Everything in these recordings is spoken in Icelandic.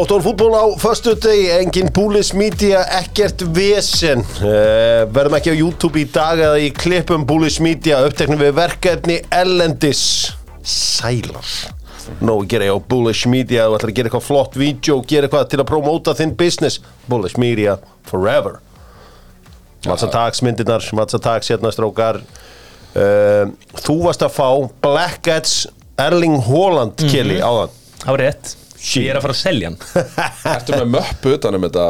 Dóttor fútból á förstu degi, engin Búlis Media, ekkert vesen. Uh, Verðum ekki á YouTube í dag eða í klippum Búlis Media uppteknum við verkefni Ellendis Sælar. Nó, gera ég á Bullish Media og ætlar að gera eitthvað flott vídeo, gera eitthvað til að promóta þinn business. Bullish Media forever. Matsatags myndirnar, Matsatags hérna strókar uh, Þú varst að fá Blackheads Erling Haaland kili á þann Það var rétt Ég er að fara að selja hann Ertu með möppu utanum þetta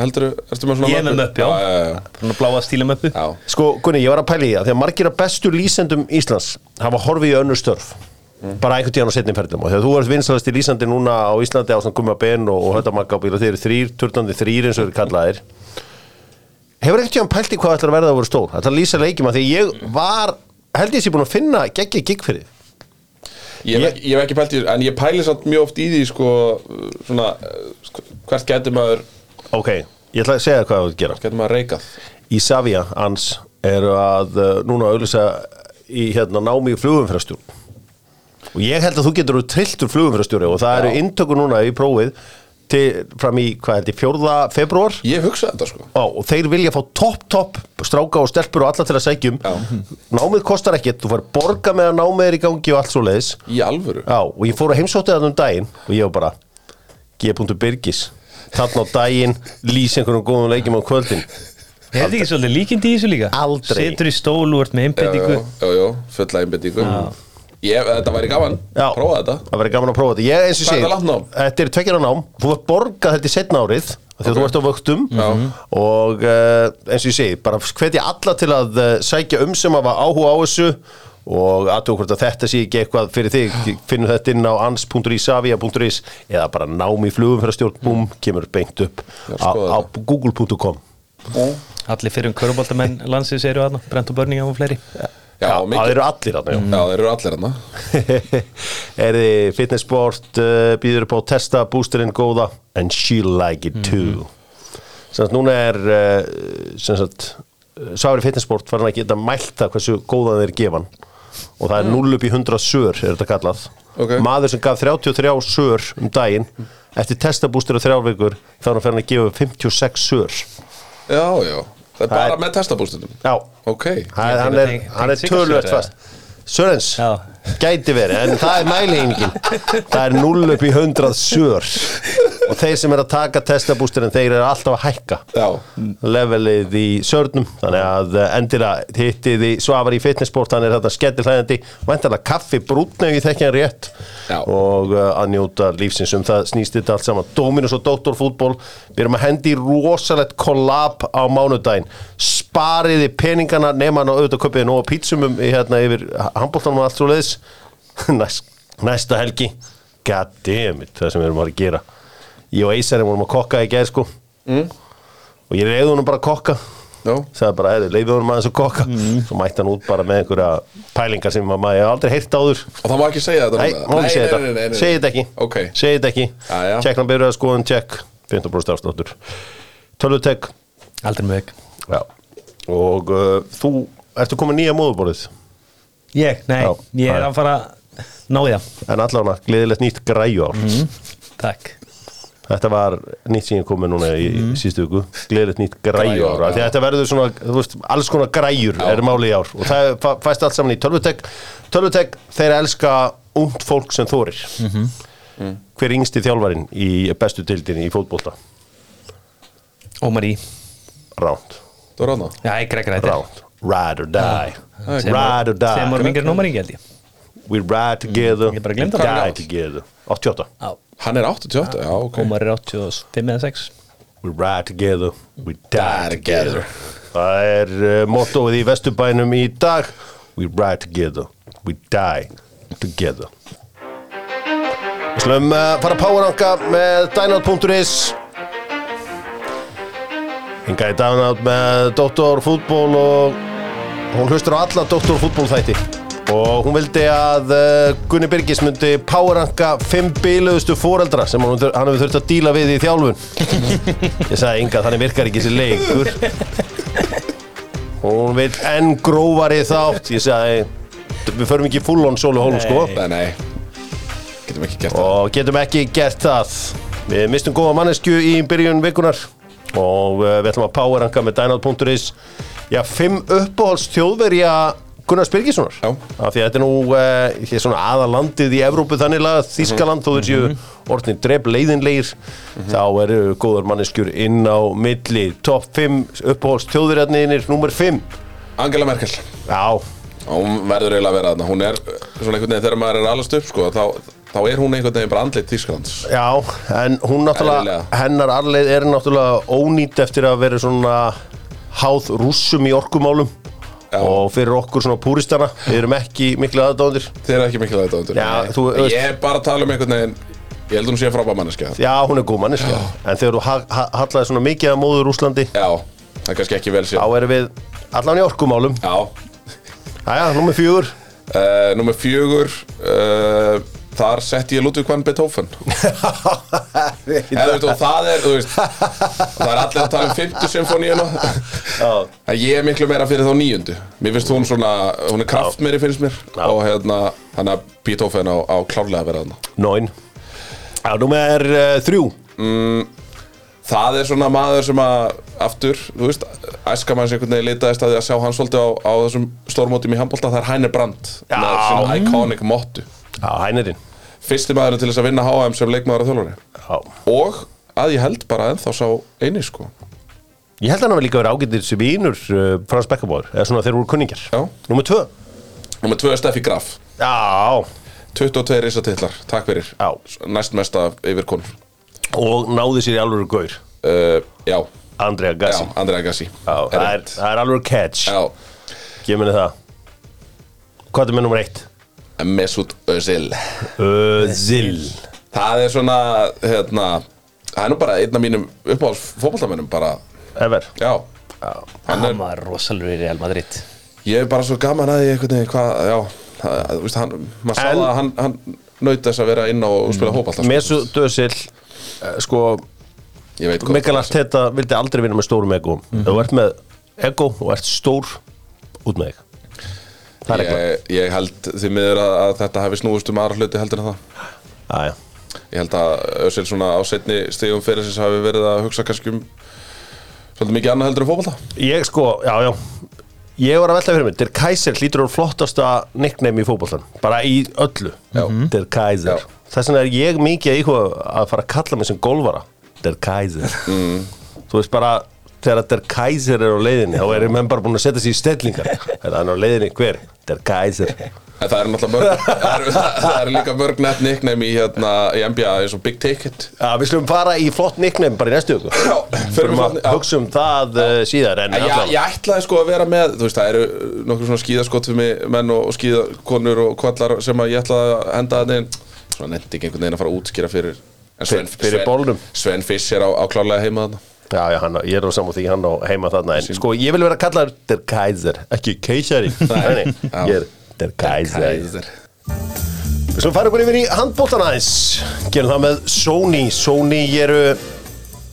Heldur, ertu með svona Ég er með möppu, já. já, já, já. Svona bláa stílamöppu já. Sko, Gunni, ég var að pæla í það því að margir af bestu lýsendum Íslands hafa horfið í önnur störf bara einhvern tíðan á setnum ferðum og þegar þú ert vinsalasti lýsandi núna á Íslandi á svona Gumma Ben og, og Höndamagga og þeir eru þrýr, turtandi þrýr eins og þeir kallaðir Hefur ekkert tíðan pælt í hvað ætlar að verða að vera stór? Ætlar að lýsa leikjum að því ég var held ég sé búin að finna geggja gig fyrir. Ég, hef ég hef ekki pælt í þessu En ég pæli samt mjög oft í því sko, Svona eh, Hvert getur maður Ok, ég ætla að segja hvað þú gera. Getur maður reikað Ísafja hans eru að uh, núna auðvitað í hérna námi í flugumfyrastjórn og ég held að þú getur trilltur flugumfyrastjóri og það eru inntöku núna í prófið til, fram í, hvað held ég, 4. februar Ég hugsa þetta sko Ó, og þeir vilja fá topp, topp stráka og stelpur og alla til að sækjum Já. námið kostar ekkert, þú fær borga með að námið er í gangi og allt svo leiðis Í alvöru Já, og ég fór að heimsótti það um daginn og ég var bara G. Birgis þarna á daginn lýs einhvern góðum leikjum á kvöldin Er þetta ekki svolítið líkindi í þessu líka? Aldrei. Setur í stól og ert með Já, einbindingu já, já, já, fulla einbindingu Ég, þetta væri gaman, Já, prófa þetta. Það verður gaman að prófa þetta. Ég eins og Hvað er sé það langt nám? Þetta er tveggjara nám. Þú ert borgað þetta í setna árið Þegar þú ert á vöktum Já. Og uh, eins og ég segi Bara hvetja alla til að uh, sækja um sem hafa áhuga á þessu Og aðtöku hvort að þetta sé ekki eitthvað fyrir þig. Finnum þetta inn á ans.isavia.is Eða bara nám í flugum fyrir stjórn Búm, kemur beint upp á, skoða á google.com Allir fyrir um köruboltamenn landsins eru aðna Brent og Börninga og fleiri Já, Það eru allir þarna, já. Þeir eru allir hérna er þið fitnessport uh, býður upp á testa boosterinn góða? And she'll like it too. Sem sagt núna er uh, sem sagt uh, Sári fitnessport farin að geta mælta hversu góðan þeir gefan og það er 0 upp í 100 sör er þetta kallað. Ok. maður sem gaf 33 sör um daginn eftir testabústur á þrjárvíkur þá er hann að gefa 56 sör. Já, já Það er bara með testabústunum já, Ok. Hann, er, er tölvöld fast. Sörens, Já. Gæti verið en það er mælingin það er 0 upp í 100 sör. Og þeir sem er að taka testabústurinn þeir eru alltaf að hækka Já, levelið í sörnum. Þannig að eh, endilega hittið í Svavar í fitnessport, hann er þetta skellir hlæðandi vantarlega kaffi þekki hann rétt. Já. og uh, að njóta lífsins um það snýst þetta allt saman. Dominus og Doktorfútból við erum að hendi í rosalegt kollab á mánudaginn. Spariði peningana á auðvitað köpiði nóg pítsumum í hérna yfir handbóltanum og allt svo leiðis Næst, næsta helgi. God damn it, það sem við erum að gera. Ég og Eisari vorum að kokka í gær sko. Mm. og ég reyði honum bara að kokka. Já sagði bara, leiði honum aðeins að kokka. Svo mætti hann út bara með einhverja pælingar sem maður hef aldrei heyrt áður. Og það má ekki segja þetta Nei, má ekki segja þetta, segja þetta ekki. Ok. Segja þetta ekki, tjekkna byrjuð að skoðun, tjekk 15% afsláttur. Tölutek, Aldrei með já. Og uh, þú, ertu komin nýja móðuborðið Ég, nei, Já, ég er að fara að ná í það. En allavega gleðilegt nýtt græjár. Takk. Þetta var nýtt sem ég komið núna í mm. síðustu viku, gleðilegt nýtt græjur Græjur, af því að já. þetta verður svona, þú veist, alls konar græjur Já. er máli í ár. Og það fa- fæst allt saman í Tölvutek. Tölvutek, þeir elska ungt fólk sem þorir. Hver er yngsti þjálfarinn í bestu dildinni í fótbolta? Ómar í. Ránt, Já, ég grekka þetta ránt Ride or die, Sem ride or voru die. mingir en Ómar í held ég We ride together, Ég bara gleymdi die together. 88 Já, Hann er 88, já, ok. Ómar er 85 eða 6 We ride together, we die together. together. Það er uh, mottoið í Vesturbænum í dag. We ride together, we die together. Við slum uh, fara að powerranka með Dynout.is Hinga í Dynout með Dr. Fútból og hún hlustur á alla Dr. Fútból þætti. Og hún vildi að uh, Gunni Birgis myndi powerranka fimm bíluðustu foreldra sem hann, hann hefur þurft að díla við í þjálfun. Ég sagði Inga, þannig virkar ekki þessi leikur. Hún vil enn grófari þátt. Ég sagði, við förum ekki full on sólu hólum sko. Nei, nei. Getum ekki gert það. Og getum ekki gert það. Við mistum góða mannesku í byrjun vikunar og uh, við ætlum að powerranka með dynald.is Já, fimm uppáhalds þjóðverja Gunnars Birgissonar. Já. af því að þetta er nú uh, svona aðalandið í Evrópu þannig að Þískaland þó þessu orðnir dref leiðinleir þá eru góðar manneskjur inn á milli. Top 5 uppáhalds þjóðverjarnir nummer 5 Angela Merkel. Já, hún verður eiginlega að vera þarna. Hún er svona einhvern veginn þegar maður er alast upp sko, þá, þá er hún einhvern veginn bara andlit Þýskalands. Já, en hún náttúrulega, Eðlilega. hennar arleið er náttúrulega ónýtt eftir að vera svona háð rússum í orkumálum Já. og fyrir okkur svona púristana, við erum ekki miklu aðdóðandir. þeir eru ekki þetta undir Já, þú ég er bara að tala um einhvern veginn ég held hún sé frábæð manneskja Já, hún er góð manneska, en þegar þú ha- ha- hallaði svona mikið að móður Rúslandi, já, það er kannski ekki vel þá sér erum við allan í orkumálum. já, Jæja, nummer fjögur. uh, nummer fjögur uh, þar setti ég Ludvig van Beethoven Eða, veist, það er veist, það er allir að tala um 50 symfóníuna ég er miklu meira fyrir þá nýjundu Mér finnst hún svona, hún er kraftmeiri finnst mér Já. Og hérna, hann að Beethoven á, á klárlega að vera þarna Nóin. Já, nummer uh, þrjú. Það er svona maður sem að Aftur, þú veist, æska manns einhvern veginn litaðist að því að sjá hann svolítið á, á þessum stórmótum í handbolta Það er Hænir Brandt. Með sinna iconic mottu Já, hænirinn. Fyrsti maðurinn til þess að vinna HM sem leikmaður og þjálfari Já. Og að ég held bara ennþá sá eini sko Ég held að hann hafi líka verið ágættir sem vínur uh, Frans Bekkabóður, eða svona þeir voru kunningjar. Já. Nummer tvö. Númer tvö er Steffi Graf Já, 22 risatillar, takk fyrir Já. Næst mesta yfir konur og náði sér í alveg gaur. uh, Já, Andrea Gassi. já, Andrea Gassi það, er, er alveg catch Já, Gef mér það Hvað er með nummer eitt? Mesut Özil. Özil. Það er svona, hérna Það er nú bara einn af mínum uppáhalds fótboltamönnum bara, Ever. Já. Já. Hann er, var rosalur í Real Madrid. Ég er bara svo gaman að því einhvern veginn hvað, já það, þú veist, hann, maður sá En- það að hann, hann naut þess að vera inn og spila fótbolta sko. Mesut Özil eh, Sko, Ég veit hvað Mikael Arteta vildi aldrei vinna með stórum ego. Ef þú ert með ego og ert stór út með þig ég, ég held því miður að, að þetta hefði snúist um aðra hluti heldur en það. Æja Ég held að Özil svona á setni stegum fyrir þess hafi verið að hugsa kannski um svolítið mikið annað heldur en fótbolta. Ég sko, já, já. Ég var að velta fyrir mig, Der Kaiser hlýtur úr flottasta nickname í fótbollan Bara í öllu. Já. Der Kaiser. Þess vegna er ég mikið að íhuga að fara að kalla mig sem golfara. Der Kaiser. Mm. Þú veist bara Þegar Der Kaiser er á leiðinni Þá er menn bara búin að setja sér í stellingar. Þegar hann er á leiðinni hver? Der Kaiser. Það er náttúrulega mörg það er, það er líka mörg nett nickname í, hérna, í NBA eins og Big Ticket. Já, við slumum fara í flott nickname bara í næstu Já, Fyrir förum að já. hugsa um það uh, síðar En En ég, ætlaði sko að vera með, veist, það eru nokkur svona skíðaskott fyrir mig, menn og, og skíðakonur og kvallar sem að ég ætlaði að henda að neginn, svona nefndi ekki einhvern veginn að fara að útskýra fyrir, en Sven. Sven Fiss er á, á klárlega heima þarna. Já, já, hann, ég er á saman því hann á heima þarna En sko, ég vil vera að kalla þér Der Kaiser Ekki Keisari. Ég er Der Kaiser. Við slum fara ykkur yfir í handbóltan aðeins. Gerum það með Sony. Sony eru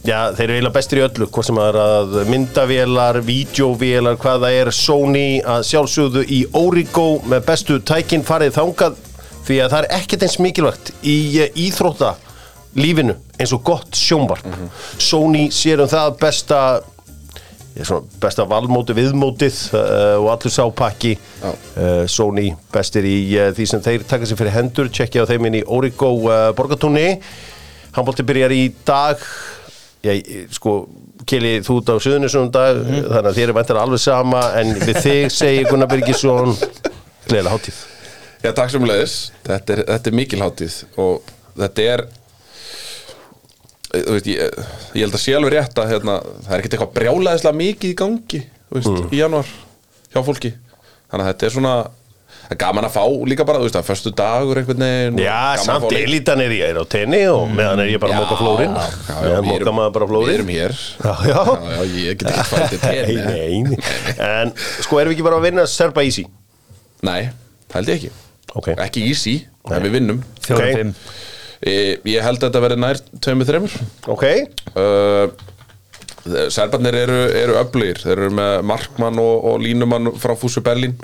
Já, þeir eru eiginlega bestir í öllu Hvort sem er að myndavélar, vídeóvélar Hvað það er. Sony að sjálfsögðu í Origo Með bestu tækin farið þangað Því að það er ekkert eins mikilvægt Í eh, íþrótta lífinu eins og gott sjónvarp. Sony sér um það besta besta valmóti viðmótið uh, og allur sápakki Já. uh, Sony bestir í uh, því sem þeir taka sér fyrir hendur tjekkja á þeim inn í Origo borgatúni handbólti byrjar í dag. Ég- sko, Kili, þú út á suðunisum dag, þannig að þér er væntar alveg sama, en við þig segir Gunnar Birgisson, gleðilega hátíð. Já, takk sem leiðis, þetta er, þetta er mikil hátíð og þetta er, eh, veist, ég, ég held að sé alveg rétt að hérna, það er ekkert eitthvað brjálæðislega mikið í gangi, þú veist, í januar hjá fólki, þannig að þetta er svona, það er gaman að fá líka bara, þú veist, að föstu dagur einhvern veginn Já, samt elítan er ég er á tenni og meðan er ég bara að móka flórin. Já, já, já, Meðan við móka erum- maður bara Við flórin. erum hér Já, já. já, ég get ekki farið til tenni Nei, nei. En sko, erum við ekki bara að vinna Serba Easy? Nei, það held ég ekki Ok. Ekki easy, en við vinnum Fjórum Ok. fimm e, Ég held að þetta verði nær tveimur þreimur Ok, uh, Serbarnir eru, eru öflugir. Þeir eru með Markmann og, og Línumann frá Fúsu Berlín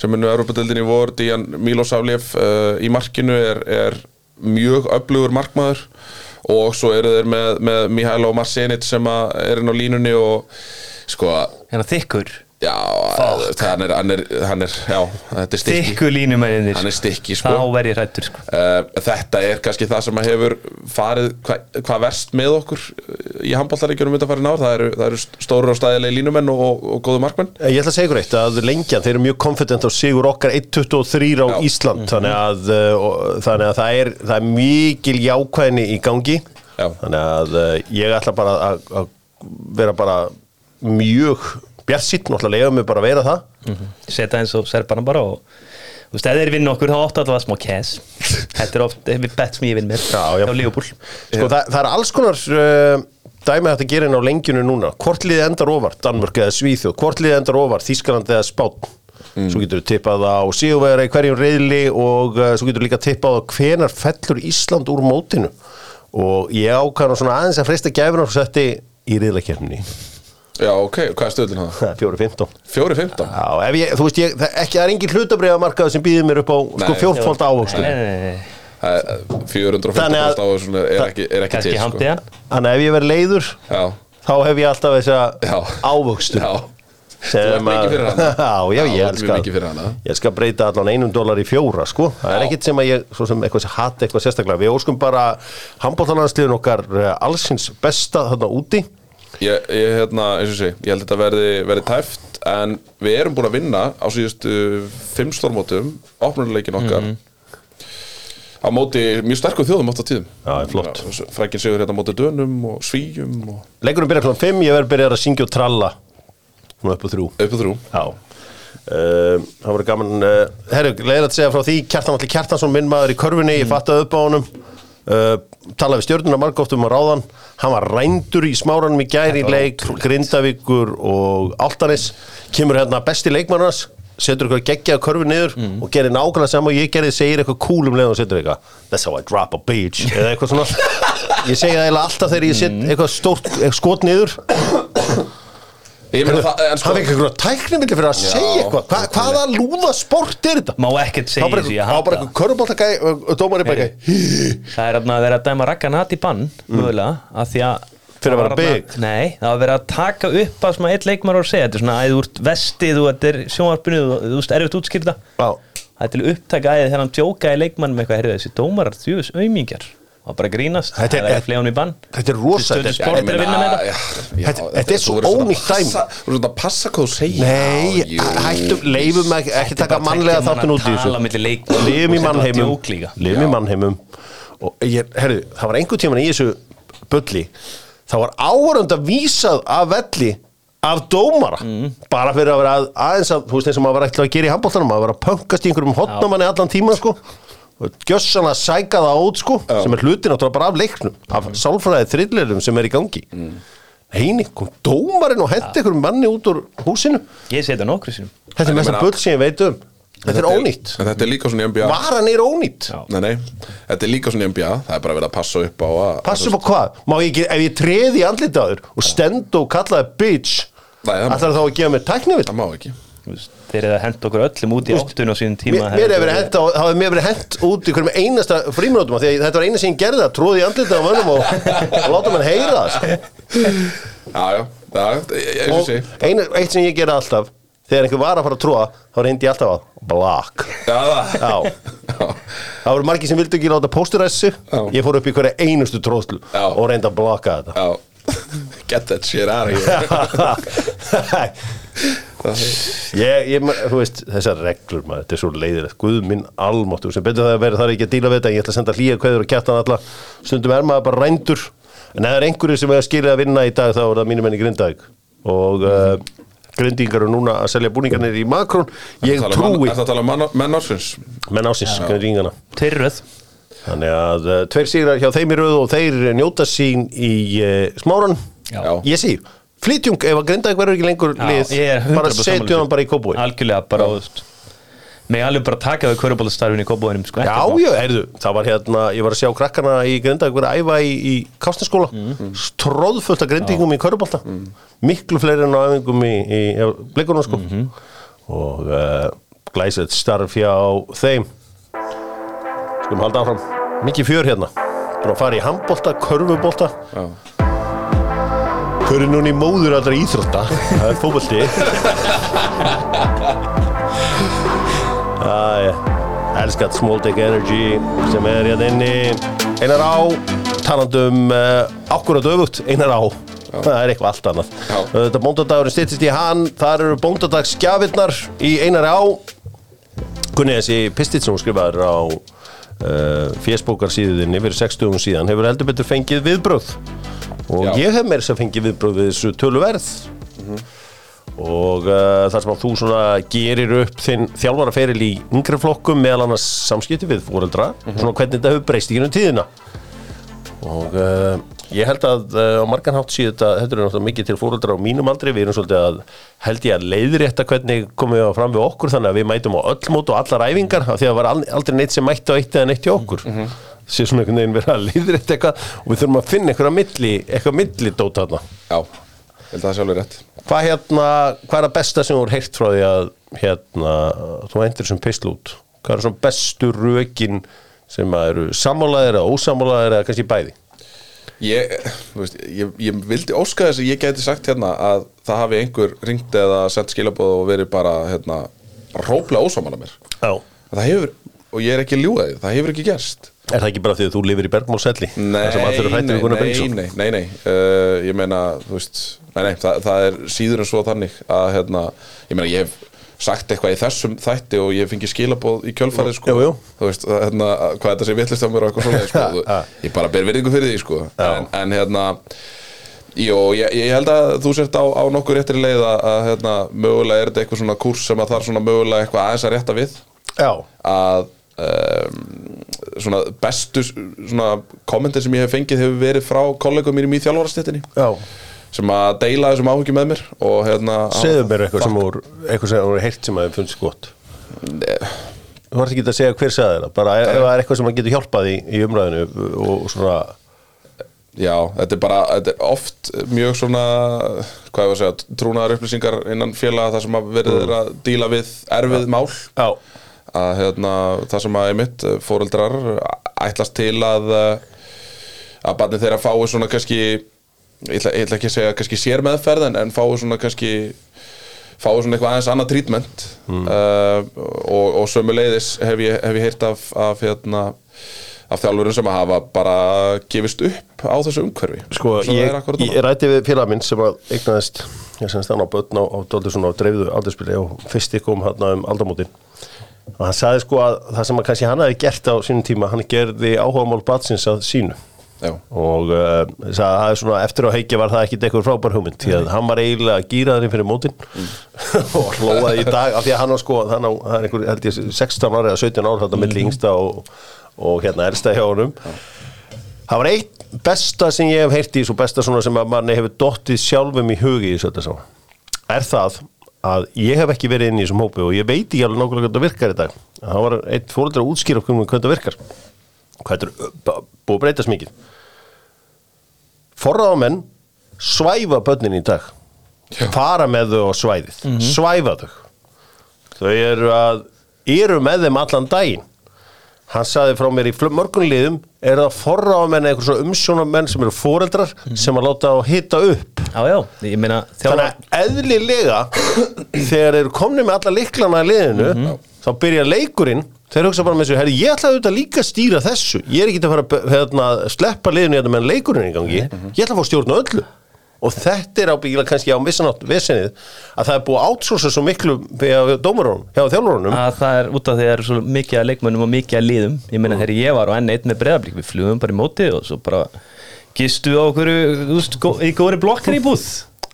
sem er nú Europadeildin í vor. Díjan Milosavljev uh, í markinu er, er mjög öflugur markmaður. Og svo eru þeir með, með Mihailo Marcenic sem að er inn á línunni og sko, Hérna þykkur já hann er, hann er, hann er, já, þetta er stykki. Þykkur línumæðinir. Hann er stykki, sko. Þá verð ég hrættur sko. Uh, þetta er kannski það sem að hefur farið hvað hva verst með okkur í handbóltaríkjunum undanfærin ár, það eru, það eru stóru og stæðilegi línumenn og, og, og góðu markmenn. Ég ætla að segja ykkur eitt að lengjan, þeir eru mjög confident á sigur okkar 1-23 á Já. Ísland. Þannig að, uh, og- þannig að það, er, það er mikil jákvæðni í gangi. Já. þannig að uh, ég ætla bara að, að vera bara mjög bjart náttúrulega lega mig bara að vera það. Seta eins og serbarna bara og Þú veist, ef þeir vinna okkur þá áttu allavega smá cash. Þetta er oft við bett sem ég vinn mér Já, já. Hjá Leopold sko, það, það er alls konar uh, dæmi að gera inn á lengjunu núna. Hvort liðið endar ofar, Danmörk eða Svíþjóð? Hvort liðið endar ofar, Þískaland eða Spán svo getur við tippað á síðuvegara í hverjum reyðli og uh, svo getur við líka tippað á hvenar fellur Ísland úr mótinu. Og ég ákvæða svona aðeins að freysta gæfuna og setti í reyðlakefni Já, ok, hvað er stöðlun það? 4-15 4-15? Já, ef ég, þú veist, ég, það, ekki, það er engin hlutabriða markað sem býðir mér upp á sko Nei. fjórtfóld ávöxtu Nei, nei, nei, nei. Það er- 415 Þannig að- á þessu er ekki, er ekki Kannski til handið hann Þannig að ef ég verð leiður Já, þá hef ég alltaf þessa Já. ávöxtu já sem Þú ert mikið fyrir hana. Já, já, Já, ég þú ert elska mjög mikið fyrir hana. Ég skal breyta allan einum dólar í fjóra, sko Það er Já. ekkit sem að ég, svo sem eitthvað sem hatt eitthvað sérstaklega Við óskum bara handbóltalandsliðun okkar eh, allsins besta þarna úti Ég, ég, hérna, sé, ég held að þetta verði, verði tæft en við erum búin að vinna á síðustu fimm stórmótum opnuleikin okkar á móti mjög sterkum þjóðum oft á tíðum. Já, er flott. Frækin sigur hérna á móti dönum og svíjum og Leikurinn byrja klokkan 5, ég verð byrjað að syngja og tralla. Upp á þrjú. Upp og þrjú. Já. Uh, það voru gaman uh, herru, leiðir að segja frá því Kjartan Alli Kjartansson, minn maður í körfunni ég fattaði upp á honum uh, talaði við stjórnuna margótt um að ráðan hann. Var rændur í smáranum í gæri leik Grindavíkur og Altanis kemur hérna besti leikmannars setur eitthvað geggjaða körfu niður og gerir nákvæmlega saman og ég gerði segir eitthvað cool um leið og setur eitthvað. That's how I drop a beach eða eitthvað svona. Ég segi það eiginlega alltaf þegar ég set eitthvað stórt eitthvað skot niður En sko eitthvað tæknimilli fyrir að segja eitthvað Hva, hvaða lúða sport er þetta? Má ekkert segja þá bara hata eitthvað körubáltagæ dómari bara eitthvað Það er að vera að dæma rakkan í bann mögulega, að því að Mm. Fyrir að það vera big. Nei, það var verið að taka upp að að eitt leikmar að segja, þetta er svona að þú ert vestið og þetta er sjónvarpinu, þú þú veist, erfitt útskýrta Já. Það er til upptaka æðið þegar hann djókaði leikmann með eitthvað, heyrðu þessi dómarar, þjús, auðmingjar og bara grínast, Þetta er- er að flega hann í bann? þetta er rosa þetta- er að vinna með þetta? já, já, Þetta- þetta er þú svo ónýtt dæmi. Þú verður svona að passa hvað þú segir. Nei, leifum ekki, taka bara mannlega þáttun út í þessu. lifum í mannheimum. lifum í mannheimum. Og ég, herru, það var einhver tíman í þessu bulli það var áhörund að vísað af velli af dómara. Mm. bara fyrir að vera að, aðeins að þú veist eins og maður var eitthvað að gera í handbóltanum maður var að pönkast í einhverjum hotnamanni allan tíma sko og gjössan að sæka það át sko sem er hlutin náttúrulega bara af leiknum af sálfræðið þrillirum sem er í gangi. Mm. Heini, kom dómarinn og hendi einhverjum manni út úr húsinu? Ég seti það nokkru sinum Þetta er mest að bull sem ég veit um. Þetta er ónýtt. En þetta er líka svona í NBA Varan er ónýtt? Já. Nei, nei, þetta er líka svona í NBA Það er bara verið að passa upp á að Passa upp á hvað? Má ég ekki, ef ég treði andlitaður og stend og kallaði bitch Nei, það má- ætlar þá að gefa mér tæknivill? Það má ekki Þeir eru að henda okkur öllum út í áttun og síðan tíma Mér mér hefur verið hent út í hverjum einasta fríminútum af því þetta var eina sem ég gerði það, tróði í andlitað á mönnum og, og láta mann heyra það sko. Já, já, það er eitt sem ég gerði alltaf þegar einhver var að fara að tróða þá reyndi ég alltaf að block Já, það Já. Já. Það voru margir sem vildu ekki láta pósturæssu. Ég fór upp í hverja einustu tróðslu og reyndi að blokka þetta Já Get that shit out of here ég, ég, þú veist, þessar reglur maður, þetta er svo leiðilegt, guð minn almáttur sem betur það að vera þar ekki að díla við þetta en ég ætla að senda hlýja kveður og kjartan alla. Stundum er maður bara rændur. En ef það er einhverju sem er að skilja að vinna í dag þá er það mínum enn í Grindavík. Og uh, grindingar eru núna að selja búningarnir í Makrón ég Tala um trúi Ertu að tala um menn ársins? menn ásins grindingana Tveirröð þannig að uh, tveir sigrar hjá þeim í röðu og þeir njóta sín í uh, smáran Já. Já. ég sé, flytjung ef að Grindavík verður ekki lengur lið ég er 100% bara þessu. hann bara í kópúi Algjörlega bara, veist Mig alveg bara taka við kvörubólastarfinu í kópúinum sko, Já, ekkert mál. já, heyrðu, það var hérna, ég var að sjá krakkana í Grindavík verið að æfa í, í Kástaskóla mm. stróðfullt af grindingum í Körubolta miklu fleiri en á æfingum í, í, blikunum sko. Og uh, glæsett starf hjá þeim. Skulum halda áfram. Mikið fjör hérna. Búin að fara í handbolta, körfubolta. Já. Hver er núna í móður allra íþrótta? Það er fótbolti. Æ, elskat Small Dick Energy sem er hérna inni. Einar á, talandum uh, akkurat öfugt, einar á. Það er eitthvað allt annað. Já. Þetta bóndadagurinn stýttist í hann. Þar eru bóndadagsgjafirnar í einar á. Gunni þessi hún skrifaður á uh, fésbókarsíðinni fyrir 60 síðan. Hefur heldur betur fengið viðbröð og Já. ég hef meira sem fengið viðbröð við þessu töluverð. Og uh, þar sem að þú svona gerir upp þinn þjálfaraferil í yngri flokkum meðal annars samskipti við fóreldra svona hvernig þetta hefur breyst í gennum tíðina. Og uh, ég held að uh, á margan hátt síðan þetta þetta er náttúrulega mikið til fóreldra á mínum aldri. Við erum svolítið að held ég að leiðrétta hvernig komum við fram við okkur þannig að við mætum á öll mót og allar æfingar af því að það var al- aldrei neitt sem mætti á eitt eða neitt hjá okkur. Mm -hmm. Sé svona einhvern veginn vera að leiðrétta eitthvað og við þurfum að finna eitthvað milli eitthvað milli dót þarna Já, ég held að það sé alveg rétt Hvað hérna, hvað er það besta sem þú er heyrt frá því að hérna, þú endur sem pisl út? Hvað er svona bestu rökin sem að eru sammálaðir eða ósammálaðir eða kannski bæði? Ég, veist, ég, ég vildi óska þess að ég gæti sagt hérna að það hafi einhver ringt eða sendt skilabóð og verið bara hérna, róplega ósámála mér Já. það hefur, og ég er ekki að því, það hefur ekki gerst Er það ekki bara því að þú lifir í Bergmálselli? Nei, Það nei, nei, nei, nei, uh, ég meina, þú veist, nei, nei, það, það er síður en svo þannig að, hérna, ég meina, ég hef sagt eitthvað í þessum þætti og ég fengi skilabóð í kjölfarið, sko, Jú, jú. þú veist, hérna, hvað þetta sé vitlist á mér og eitthvað svoleiðis, sko, þú- ég bara ber virðingu fyrir því, sko, en, en, hérna, jú, ég, ég held að þú sért á, á nokkur réttri leið að, að, hérna, mögulega er þetta eitthvað svona kúrs sem að þarf svona mögulega eitthvað aðeins að rétta við, Já. að um, svona bestu svona kommentir sem ég hef fengið hefur verið frá kollegum mínum í þjálfarastéttinni. Já. sem að deila þessum áhugjum með mér og hérna Segðu mér eitthvað sem úr, eitthvað sem úr heyrt sem að þið finnst gott. Þú varst ekki að segja hver sagði þetta, bara ef ef það er eitthvað sem að getur hjálpað í, í umræðinu og, svona, Já, þetta er bara, þetta er oft mjög svona, hvað ég var að segja, trúnaðar upplýsingar innan félaga þar sem að verið er að díla við erfið mál. Já, að hérna, það sem að einmitt fóreldrar ætlast til að eh, að barnið þeirra fái svona kannski ég ætla, ég ætla ekki að segja kannski sér meðferð en, en fái svona kannski fái svona eitthvað aðeins annað trítment uh, og, og sömuleiðis hef ég, hef ég heyrt af, af hérna af þjálfurum sem að hafa bara gefist upp á þessu umhverfi. Sko, ég, ég rætti við félag minn sem að eignaðist, ég semst hann á börn á, á á dreifðu aldurspili og fyrst kom hann um aldamótin og hann sagði sko að það sem að kannski hann hafi gert á sínum tíma, hann gerði áhugamál batsins að sínu. Já, og uh, að það er svona eftir á heikja var það ekkit eitthvað frábær hugmynd því að hann var eiginlega gýraðurinn fyrir mótin og hlóaði í dag af því að hann á sko, hann á, það er einhver held ég 16 ára eða 17 ára þetta milli yngsta og, og hérna elsta hjá honum. Það var eitt besta sem ég hef heyrt í svo besta svona sem að manni hefur dottið sjálfum í hugi í þetta sá er það að ég hef ekki verið inn í þessum hópi og ég veit ekki alveg nákvæmlega hvernig það virkar í dag. Það var eitt fóreldra að útskýra okkur um hvernig það virkar. Hvað er búið að breytast mikið. Forráðamenn svæfa börnin í dag. Fara með þau á svæðið. Svæfa þau. Þau eru að eru með þeim allan daginn. Hann saði frá mér í fl- er það forráðamenn eitthvað svona umsjónamenn sem eru foreldrar sem að láta á hita upp? Já, já, meina þannig að eðlilega þegar eru komni með alla liklana í liðinu þá byrja leikurinn þeir hugsa bara með þessu, herri, ég ætla auðvitað líka að stýra þessu. Ég er ekki að fara að hérna, sleppa liðinu hérna meðan leikurinn í gangi. Ég ætla að fá að stjórna öllu og þetta er ábyggilega kannski á vissanátt vesenið að það er búið að átsósa svo miklu hjá dómarunum, hjá þjálfurunum. Að það er út af því að það er svo mikið að leikmönnum og mikið að liðum. Ég meina þegar ég var á N1 með breyðablík við flugum bara í móti og svo bara gistu á okkur í góðri blokkar í búð.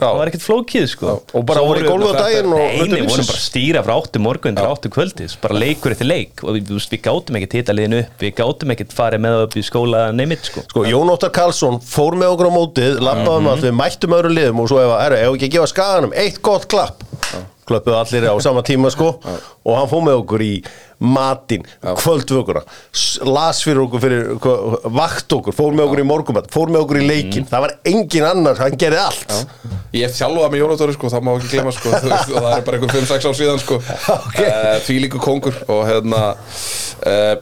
Það var ekkert flókið sko. Og bara voru í gólfi á daginn við vorum bara að stýra frá 8 morgun til 8 kvöldis, bara leikur eftir leik. Og við, við gátum ekkert hita liðinu upp við gátum ekkert farið með upp í skóla neymitt sko. Sko, Jón Óttar Karlsson fór með okkur á mótið lappaðum Mhm. að við mættum öðrum liðum og svo ef, er, ef ekki að gefa skaganum eitt gott klapp klöppuðu allir á sama tíma sko. Og hann fór með okkur í matinn, kvöldvökuna las fyrir okkur fyrir vakt okkur, fór með okkur í morgumat fór með okkur í leikin, það var engin annar hann gerði allt. Ég hef þjálfað með Jónatóri sko, það má ekki glemma sko, og það er bara einhver 5-6 ár síðan sko, Ok. okay. því líku kongur og hérna, uh,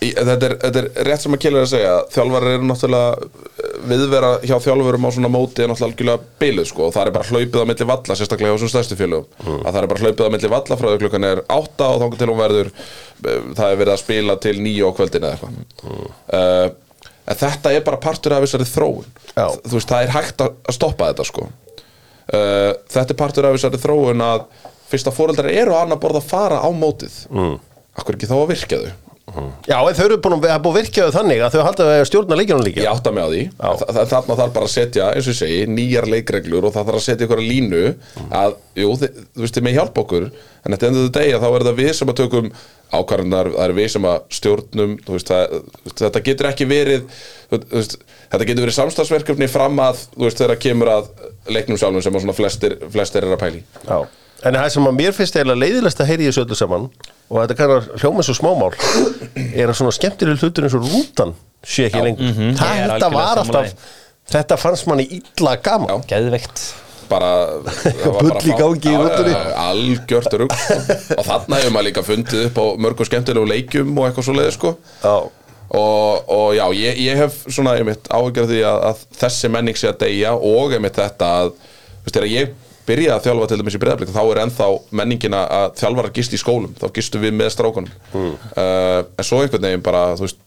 þetta er, þetta er rétt sem að kemur að segja. Þjálfarar eru náttúrulega viðvera hjá þjálfurum á svona móti er náttúrulega algjörlega biluð sko. Og það er bara hlaupið á milli valla sérstaklega á þessum stærstu félögum. Að það er bara hlaupið á milli valla frá því klukkan er átta og þangar til hún verður eh, það er verið að spila til nýju á kvöldin eða eitthvað. Uh, en þetta er bara partur af þessari þróun. Já. þú veist það er hægt að stoppa þetta sko. Uh, þetta er partur af þessari þróun að fyrst að fóreldrar eru að borða að fara á mótið. Mm. akkur ekki þá að virkja þau Já, en þau eru búin að, að að virkja þau þannig að þau halda að stjórna leikjunum líka. Ég átta mig á því. Þa, það, Þarna þarf bara að setja, eins og ég segi, nýjar leikreglur og það þarf að setja ykkur að línu að, jú, þið, þú veist, þið með hjálpa okkur en þetta endur þau degja, þá er það við sem að tökum ákvarðunar, það er við sem að stjórnum þú veist, það, þetta getur ekki verið þú veist, þetta getur verið samstagsverkefni fram að, þú veist, þegar kemur að leiknum sjálfum sem að svona flestir, flestir er að pæli Já. En það sem að mér finnst eiginlega leiðilegast að heyri þessu öllu saman og þetta kannar hljóma svo smámál er að svona skemmtileg hlutur eins og rútan sé ekki lengur. Ég er Þetta var alltaf Þetta fannst manni illa gaman. Já. Geðveikt. Bara það var Bull bara í fá- algjört rugg og þarna hefur maður líka fundið upp á mörgum skemmtilegu leikjum og eitthvað svo leiði sko. Já, og, og já, ég, ég hef svona einmitt áhyggjur af því að, að þessi menning sé að deyja og einmitt þetta að þú veist, þegar ég byrjaði að þjálfa til dæmis í breyðarblik þá er ennþá menningina að þjálfarar gist í skólum. Þá gistum við með strákunum. Hmm. uh, en svo einhvern veginn bara veist,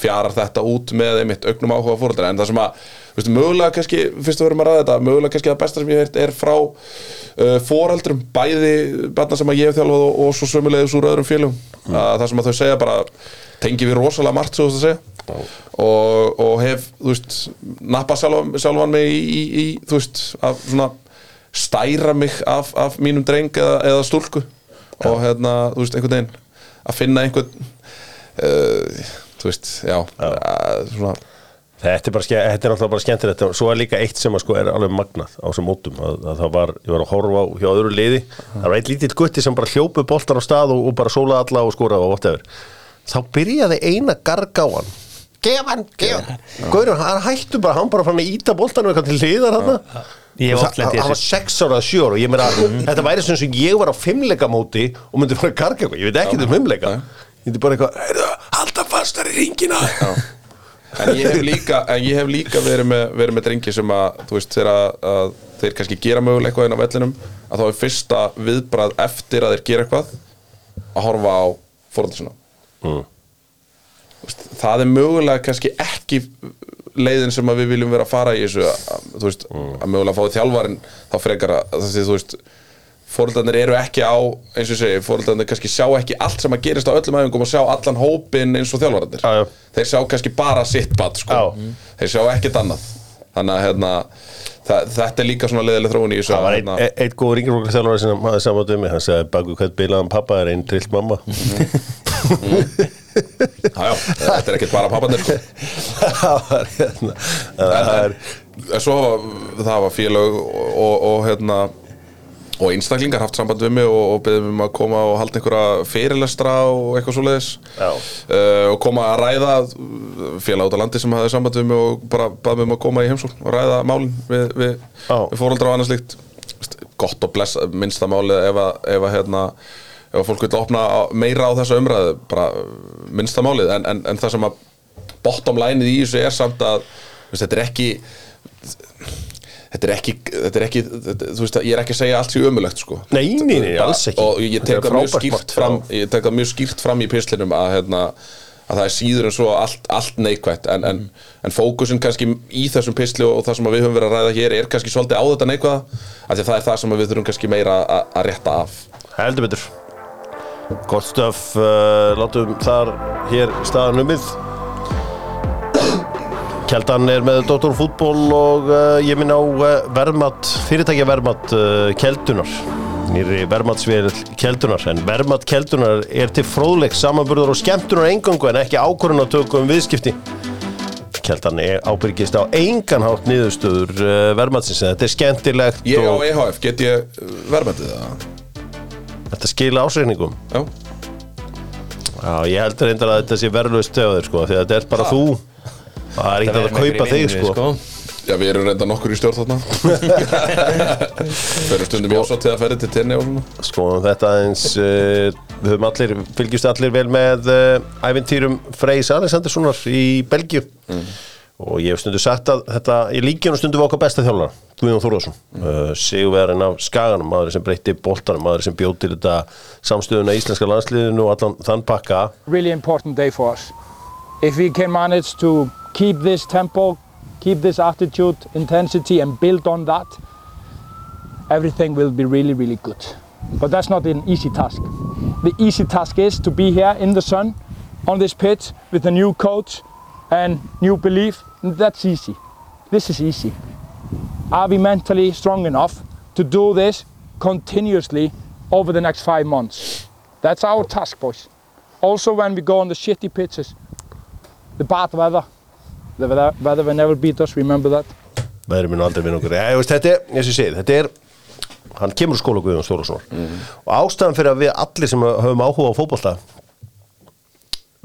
fjarar þetta út með einmitt auknum áhuga fóreldra en það sem að veist, mögulega kannski, fyrst að verðum að ræða þetta mögulega kannski að besta sem ég heyrt er frá uh, foreldrum, bæði barna sem að ég hef þjálfað og, og svo sömulegis úr öðrum félum að það sem að þau segja bara tengi við rosalega margt svo að segja. Og, og hef, þú veist nappa sjálfan, sjálfan mig í, í, í þú veist, að svona stæra mig af, af mínum dreng eða, eða stúlku. Og hérna, þú veist, einhvern veginn að finna einhvern uh, þú veist, já, Að, svona Þetta er, bara, þetta er náttúrulega bara skemmtilegt. Og svo er líka eitt sem að sko er alveg magnað á þessum mótum að, að það var, ég var að horfa á hjá öðru liði. Það var eitt lítill gutti sem bara hljópu boltan á stað og, og bara sólaði alla og skóraði og whatever. Þá byrjaði eina garg á hann gef hann, gef hann hann hættu bara, hann bara fann að íta boltanum eitthvað til hliðar hann Hann var þessu. 6 ára eða 7 ára og ég meina, þetta væri sem sem ég var á fimmleikamóti og myndi bara garga eitthvað, ég veit ekki um fimmleika. Ég myndi bara eitthvað, "Heyrðu, halda fastar í ringina. En ég hef líka, en ég hef líka verið, með, verið með drengi sem að, þú veist, þegar að, að þeir kannski gera mögulega eitthvað inn á vellinum að þá er fyrsta viðbrað eftir að þeir gera eitthvað að horfa á fórhaldur svona Mm. Það er mögulega kannski ekki leiðin sem að við viljum vera að fara í þessu að, veist, að mögulega fáið þjálfarin þá frekar að þessi, þú veist fórhaldarnir eru ekki á, eins og ég segi fórhaldarnir kannski sjá ekki allt sem að gerist á öllum æfingum og sjá allan hópin eins og þjálfararnir Já, já. þeir sjá kannski bara sitt bat sko. Já. þeir sjá ekkert annað þannig að hérna, þetta er líka svona leiðileg þróun í þessu Það var hérna, ein, ein góð ringirfólk þjálfari sem hafði saman um mig, hann sagði baku hvert bilaðan pappa er einn trillt mamma já, já, þetta er ekkert bara pappanir sko. það var hérna það er, svo það var félög og, og, hérna og einstaklingar haft samband við mig og, og beðum um að koma og halda einhverja fyrirlestra og eitthvað svo leiðis Já. og koma að ræða félag út á landi sem hafði samband við mig og bara baðum um að koma í heimsól og ræða málin við, við, við fóreldra og annað Veist, gott og blessa minnsta málið ef að, ef að hérna ef að fólk vil opna meira á þessa umræðu bara minnsta málið. En, en, en það sem að bottom lineið í þessu er samt að veist, þetta er ekki þetta er ekki, þetta er ekki þetta, þú veist, ég er ekki að segja allt sér ömulegt sko. Nei, nei, nei, alls ekki. og ég tek það mjög skýrt fram ég tek það mjög skýrt fram í pislinum að, hérna, að það er síður en svo allt, allt neikvætt. En, en, en fókusin kannski í þessum pisli og, það sem að við höfum verið að ræða hér er kannski svolítið á þetta neikvæða af því að það er það sem að við þurfum kannski meira að, að rétta af. Heldur betur gott stöf uh, látum þar hér staðan umið Kjeldan er með Dr. Fútból og uh, ég minn á uh, verðmatt, fyrirtækja verðmatt uh, Kjeldunar nýri verðmattsvél Kjeldunar en verðmatt Kjeldunar er til fróðleik samanburðar og skemmtunar engangu en ekki ákvörðunatöku um viðskipti Kjeldan er ábyrgist á enganhátt niðurstöður uh, verðmattsins en þetta er skemmtilegt Ég á EHF, get ég verðmættið það? Þetta skila ásreikningum Já, Já, ég heldur reyndar að þetta sé verðlust stöður sko, því að þetta er bara þú. Það er ekkert að kaupa þig sko. Já, við erum reynda nokkur í stjórn þarna. Fyrir stundum í ásáttíða ferði til tenni og svona. Skoðum þetta eins uh, Við höfum allir, fylgjumst allir vel með uh, ævintýrum Freys Alexanderssonar í Belgíu og ég hef stundu sagt að þetta í líkjunum stundu var okkar besta þjálfara Guðjón Þórðarsson, uh, sigurverðin af Skaganum, maður sem breytti boltanum maður sem bjóð til þetta samstöðuna í íslenska landsliðinu og allan þann pakka really important day for us. If we can manage to keep this tempo, keep this attitude, intensity, and build on that, everything will be really, really good. But that's not an easy task. The easy task is to be here in the sun, on this pitch, with a new coach and new belief. That's easy. This is easy. Are we mentally strong enough to do this continuously over the next five months? That's our task, boys. Also, when we go on the shitty pitches, the bad weather, the weather, weather will never beat us. Remember that. veðri minn aldrei minn okkur ja, veist, þetta er, eins og ég segi, þetta er hann kemur úr skóla Guðjón Þórðarssonar og ástæðan fyrir að við allir sem höfum áhuga á fótbolta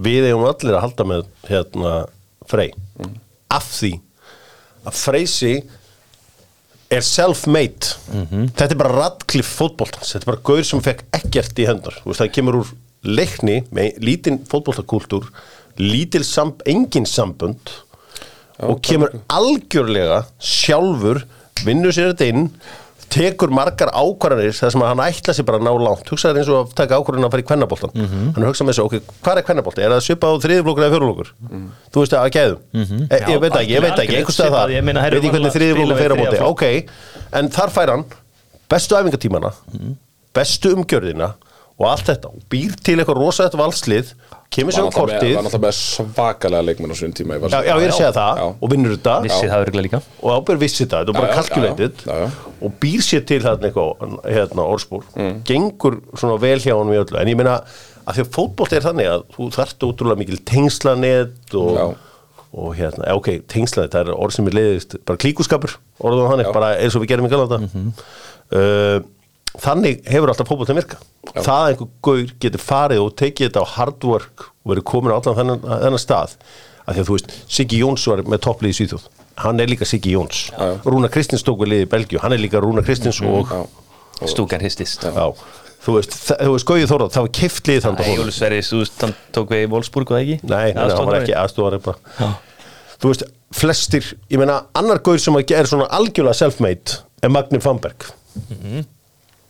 við eigum allir að halda með hérna Frey af því að Freysi er self-made. Þetta er bara Radcliffe fótboltans. Þetta er bara gaur sem fekk ekkert í hendur. Veist, það kemur úr leikni með lítinn fótboltakúltúr lítil samb, engin sambund og kemur algjörlega sjálfur vinnur sér þetta inn tekur margar ákvarðanir þar sem að hann ætla sér bara að ná langt. Hugsaður eins og að taka ákvarðanir að fara í kvennaboltan hann er hugsað með þessu, ok, hvað er kvennabolti? er það svipað á þriðiflokkur eða fjóruflokkur? þú veist að gæðum. E, ég veit ekki, ég veit ekki, einhvers stað það ég meina, veit ekki hvernig þriðiflokkur fer á móti. ok, en þar fær hann bestu æfingatímana bestu umgjörðina og allt þetta og býr til eitthvað rosaðett valslið kemur sér á kortið var náttúrulega með svakalega leikmenn á svona tíma í já, já, ég er að segja það Já. og vinnur þetta Vissi það örgulega líka og ábyrð vissi þetta, þetta er bara já. og býr sér til hérna eitthvað hérna orðspúr, Mm. gengur svona vel hjá honum í öllu, en ég meina að því að fótbolt er þannig að þú þarft útrúlega mikil tengslanett og, Já. og hérna, já, ok, tengslanett það er orð sem er leiðist, bara klíkuskapur Já. Mhm. bara eins og við gerum í galanda uh, þannig hefur alltaf fótbolt að virka það að einhver gaur getur farið og tekið þetta á hard work og verið komin á allan þennan, þennan stað að því að þú veist, Siggi Jóns var með topplið í Svíþjóð. Hann er líka Siggi Jóns. Já. Rúna Kristins tók við liðið í Belgíu, hann er líka Rúna Kristins og Já. Stúkan hristist já, þú veist, þa- þú veist, Gauði Þórað það var þú veist, hann tók við í Wolfsburg og það ekki? Nei, nei, hann var ekki aðstofari bara. Þú veist, flestir, ég meina annar gaur sem er svona algjörlega self-made er Magni Famberg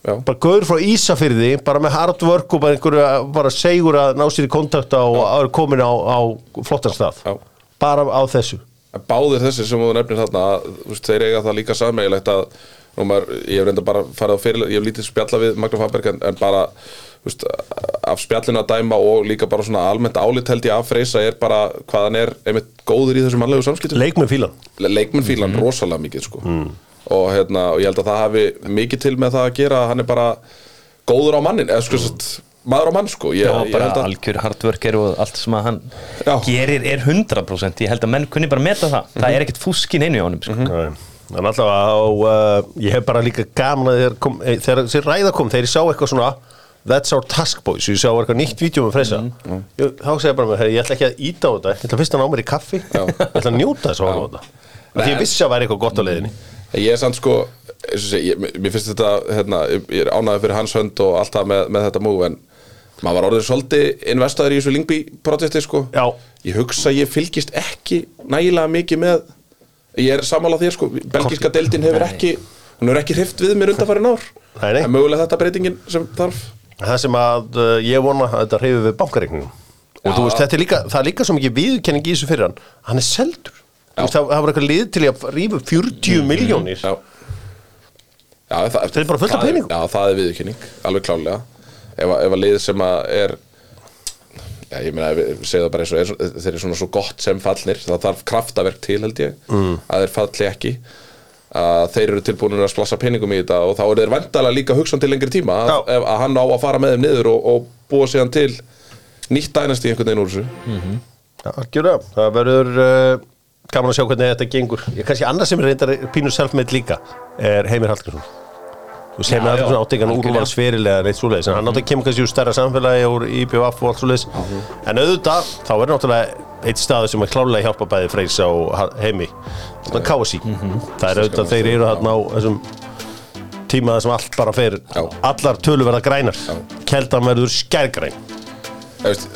Já. bara gaur frá Ísafyrði bara með hard work og bara einhverju bara segur að ná sér í kontakta og að vera komin á, á flottan stað Já. bara á þessu Báðir þessir sem þú nefnir þarna að, veist, þeir eiga það líka sammeigilegt að nú maður, ég hef reynda bara farið á fyrir ég hef lítið spjalla við Magnús Fabberg en, en bara veist, af spjallinu að dæma og líka bara svona almennt álit held ég af Freysa er bara hvað hann er einmitt góður í þessum mannlegu samskiptum leikmenn fílan Le- leikmenn fílan Mhm. rosalega mikið sko. Og, hérna, og ég held að það hafi mikið til með það að gera að hann er bara góður á mannin eða sko, mm. maður á mann sko ég, Já, bara að, algjör hardworker og allt sem að hann Já. gerir er 100% ég held að menn kunni bara meta það Mhm. það er ekkert fúskin einu í honum sko. Þannig alltaf á, uh, ég hef bara líka gaman að þegar, kom, eh, þegar þessi ræða kom, þegar ég sá eitthvað svona That's our task boys, ég sá eitthvað nýtt vídeo með freysa, ég, þá segir ég bara með, hey, ég ætla ekki að íta á þetta, ég ætla fyrst að ná mér í kaffi Já. ég ætla að njóta þess að horfa á þetta því ég vissi að væri eitthvað gott á leiðinni ég er samt sko ég, mér finnst þetta hérna, ég er ánægður fyrir hans hönd og allt það með, með þetta move en maður var orðið svolítið investaður í þessu Lingby projekti sko. Já. ég hugsa ég fylgist ekki nægilega mikið með ég er sammála þér sko, belgiska deildin hefur ekki hún hefur ekki hrift við mér undanfærin ár. Nei, nei. en mögulega þetta breytingin sem þarf. Það sem að uh, ég vona að þetta reyfi við bankareikningum og þú veist, þetta er líka, það er líka svo mikið viðkenning í þessu fyrir hann, hann er seldur veist, það, það var eitthvað lið til að rífa 40 miljónir Já, já það, Þetta er bara fullt af það peningum. Já, það er viðurkenning, alveg klálega Ef, að- ef að lið sem að er Já, ég meina, við það bara eins og er, þeir eru svona svo gott sem fallnir það þarf kraftaverk til held ég mm. að þeir falli ekki. Að þeir eru tilbúinir að splassa peningum í þetta og þá eru þeir vandalega líka hugsan til lengri tíma að, ef, að hann á að fara með þeim niður og, og búa síðan til nýtt dænast í einhvern veginn úr þessu. Já, algjörlega. Það verður uh, gaman að sjá hvernig þetta gengur. Ég kannski annað sem er reyndar pínur self-made líka er Heimir Hallgrímsson. Þú veist, Heimir Já, Hallgrímsson já, átti ekki hann algjörlega. úrval sverilega neitt svoleiðis, en hann átti að kemur kannski úr stærra samfélagi úr IPVF og allt svoleiðis. En auðvitað, þá verður náttúrulega eitt staður sem er klálega hjálpa bæði Freys á heimi Þetta er KSI Það er auðvitað þeir eru þarna á þessum tíma þar sem allt bara fer Já. allar tölur verða grænar. Keldan verður skærgræn Ég, veist,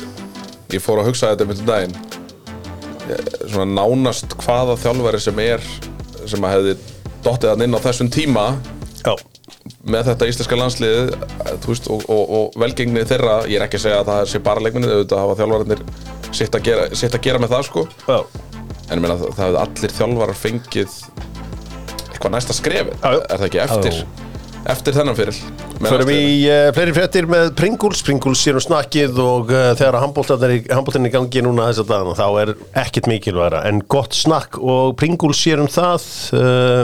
ég fór að hugsa þetta myndum daginn Ég- svona nánast hvaða þjálfari sem er sem að hefði dottið hann inn á þessum tíma Já, með þetta íslenska landslið veist, og, og, og velgengni þeirra ég er ekki að segja að það sé bara leikminni auðvitað hafa þjálfararnir sitt að gera, sitt að gera með það sko. Já, en ég meina það, hefði allir þjálfarar fengið eitthvað næsta skrefi Já, já. er það ekki eftir eftir þennan fyrir Förum í uh, fleiri fréttir með Pringles, Pringles sér um snakkið og uh, þegar handbóltarnir í gangi núna þess að dagana þá er ekkert mikilværa en gott snakk og Pringles sér um það uh,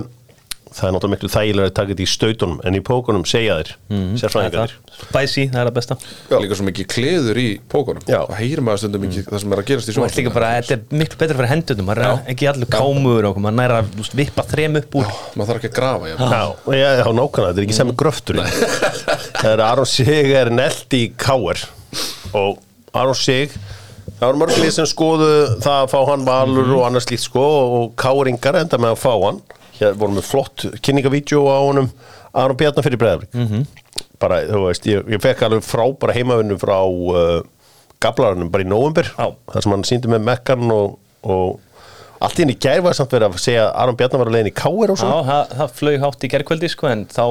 það er náttúrulega miklu þægilega að taka þetta í stautunum en í pókunum segja þér, mm, sérfræðingarnir. Bæsi, það. Er það besta. Líka svo mikið kleður í pókunum. Já. það heyrir maður stundum mikið það sem er að gerast í bara, þetta er miklu betra fyrir hendunum maður er ekki allur kámur og maður næra að vippa þrem upp úr. Maður þarf ekki að grafa já. Já, já, já, nákvæmlega, þetta er ekki sem gröftur Það er Aron Sig er nelt í Káer og Aron Sig það var mörglið sem skoðu það að fá hann valur og annars líkt sko og Káeringar enda með að fá hann hér vorum við flott kynningavídeó á honum Aron Bjarnar fyrir breðaflik bara, þú veist, ég, ég fekk alveg frábæra heimavinnu frá uh, gablarannum bara í nóvumber Já. þar sem hann síndi með mekkan og, og allt í henni gær var samt verið að segja að Aron Bjarnar var að leiðin í Káer og Já, svona það, það flög hátt í gerkvöldi sko en þá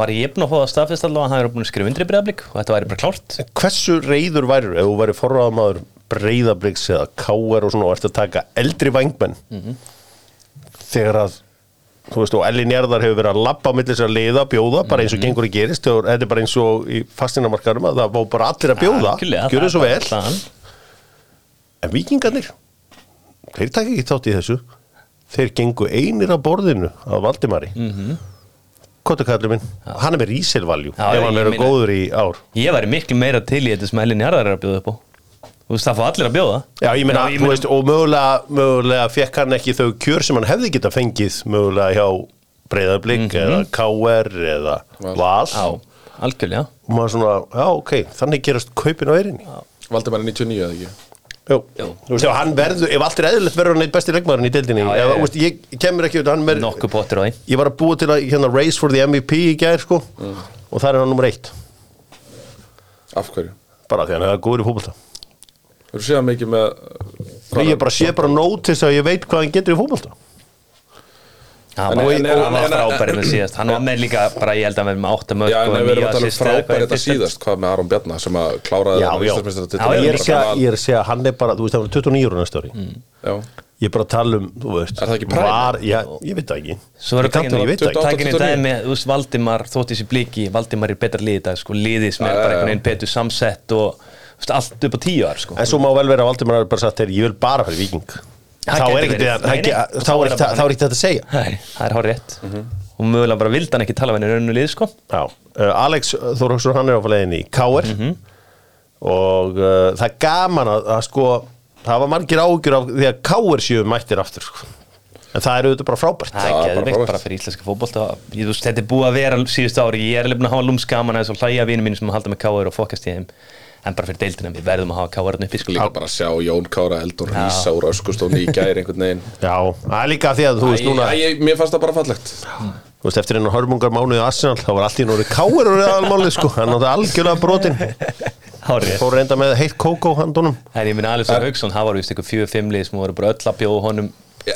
var ég búinn að fá það staðfest allavega að hann er búin að skrifa undir í breyðablík og þetta væri bara klárt. Hversu reyður værir ef þú væri forraðamaður breyðabliks eða káer og svona og ert að taka eldri vangmenn þegar að þú veist og Elli Njarðar hefur verið að labba á millis að leiða, bjóða, bara eins og gengur í gerist og þetta er bara eins og í fastinamarkarum að það var bara allir að bjóða, gjör það svo vel. staðan. en vikingarnir þeir taka ekki þátt í þessu. Þeir gengu einir að borðinu af Valdimari. Mm -hmm. Kottakallur minn, hann er með rísilvaljú Já, ef hann verður góður í ár. Ég væri miklu meira til í þetta sem Elin Jarðar er að bjóða upp á Þú veist, það fá allir að bjóða. Já, ég meina, Já, þú veist, og mögulega, mögulega fekk hann ekki þau kjör sem hann hefði geta fengið mögulega hjá Breiðablík eða KR eða Val. Já, algjörlega. Og maður svona, já, ok, þannig gerast kaupin á erinni Valdimar er 99 eða ekki? Jú, þú veist, ef hann verður, ef allt er eðlilegt verður hann eitt besti leikmaðurinn í deildinni. Já, já, Ef, já. þú veist, ég kemur ekki út, hann verður Nokkuð pottur á því. Ég var að búa til að, hérna, race for the MVP í gær, sko. Og það er hann nummer eitt, af hverju? Bara því hann er góður í fótbolta Þú séð mikið með ég bara sé bara nót til þess að ég veit hvað hann getur í og hann var frábærið með síðast. Hann var með líka, bara ég held að hann verið með 8 mörg Já, en og við erum að tala um assist eða eitthvað frábæri í þetta síðast Hvað með Aron Bjarnar sem að kláraði ég er að segja, hann er bara, þú veist, hann er 29 ára næsta ári. Já, Ég er bara að tala um, þú veist Er það ekki var, já, Ég veit það ekki. Svo ég veit það ekki. 28, takin í 29. dæmi, þú veist, Valdimar þótt þessi bliki, Valdimar er betra lið í og allt upp á tíu ár sko. En svo má vel vera að Valdimar bara sagt þeir, ég vil bara fyrir viking Það Þá er ekkert ekki- er er þetta að segja. Nei, það er hár rétt. Og mögulega bara vildi hann ekki tala við henni rauninu lið sko. Já, uh, Alex Þórhóksson hann er á leiðinni í KR Mhm. og uh, það er gaman að, að sko það var margir ágjur af því að KR séu mættir aftur sko. en það er auðvitað bara frábært. Það er geðveikt frábært. bara fyrir íslenska fótbolta. Ég, þú veist, þetta er búið að vera síðustu ári. Ég er alveg búin að hafa lúmskaman að þess að hlæja vinum mínu sem halda með káður og fokast í þeim en bara fyrir deildina, við verðum að hafa káðurinn uppi sko. líka bara að sjá Jón Kára Eldur Rísa úr öskustóni í gæri einhvern veginn Já, það er líka því að þú veist núna æ, ég- Mér fannst það bara fallegt þú veist, eftir einu hörmungar mánuði Arsenal þá var allt í núri KR og aðalmálið sko hann átti algjörlega brotin Hárið. fór reynda með heitt kókó handunum en ég minna Alisson Hauksson, það var vist eitthvað fjögur fimm lið sem voru bara öll að bjóða honum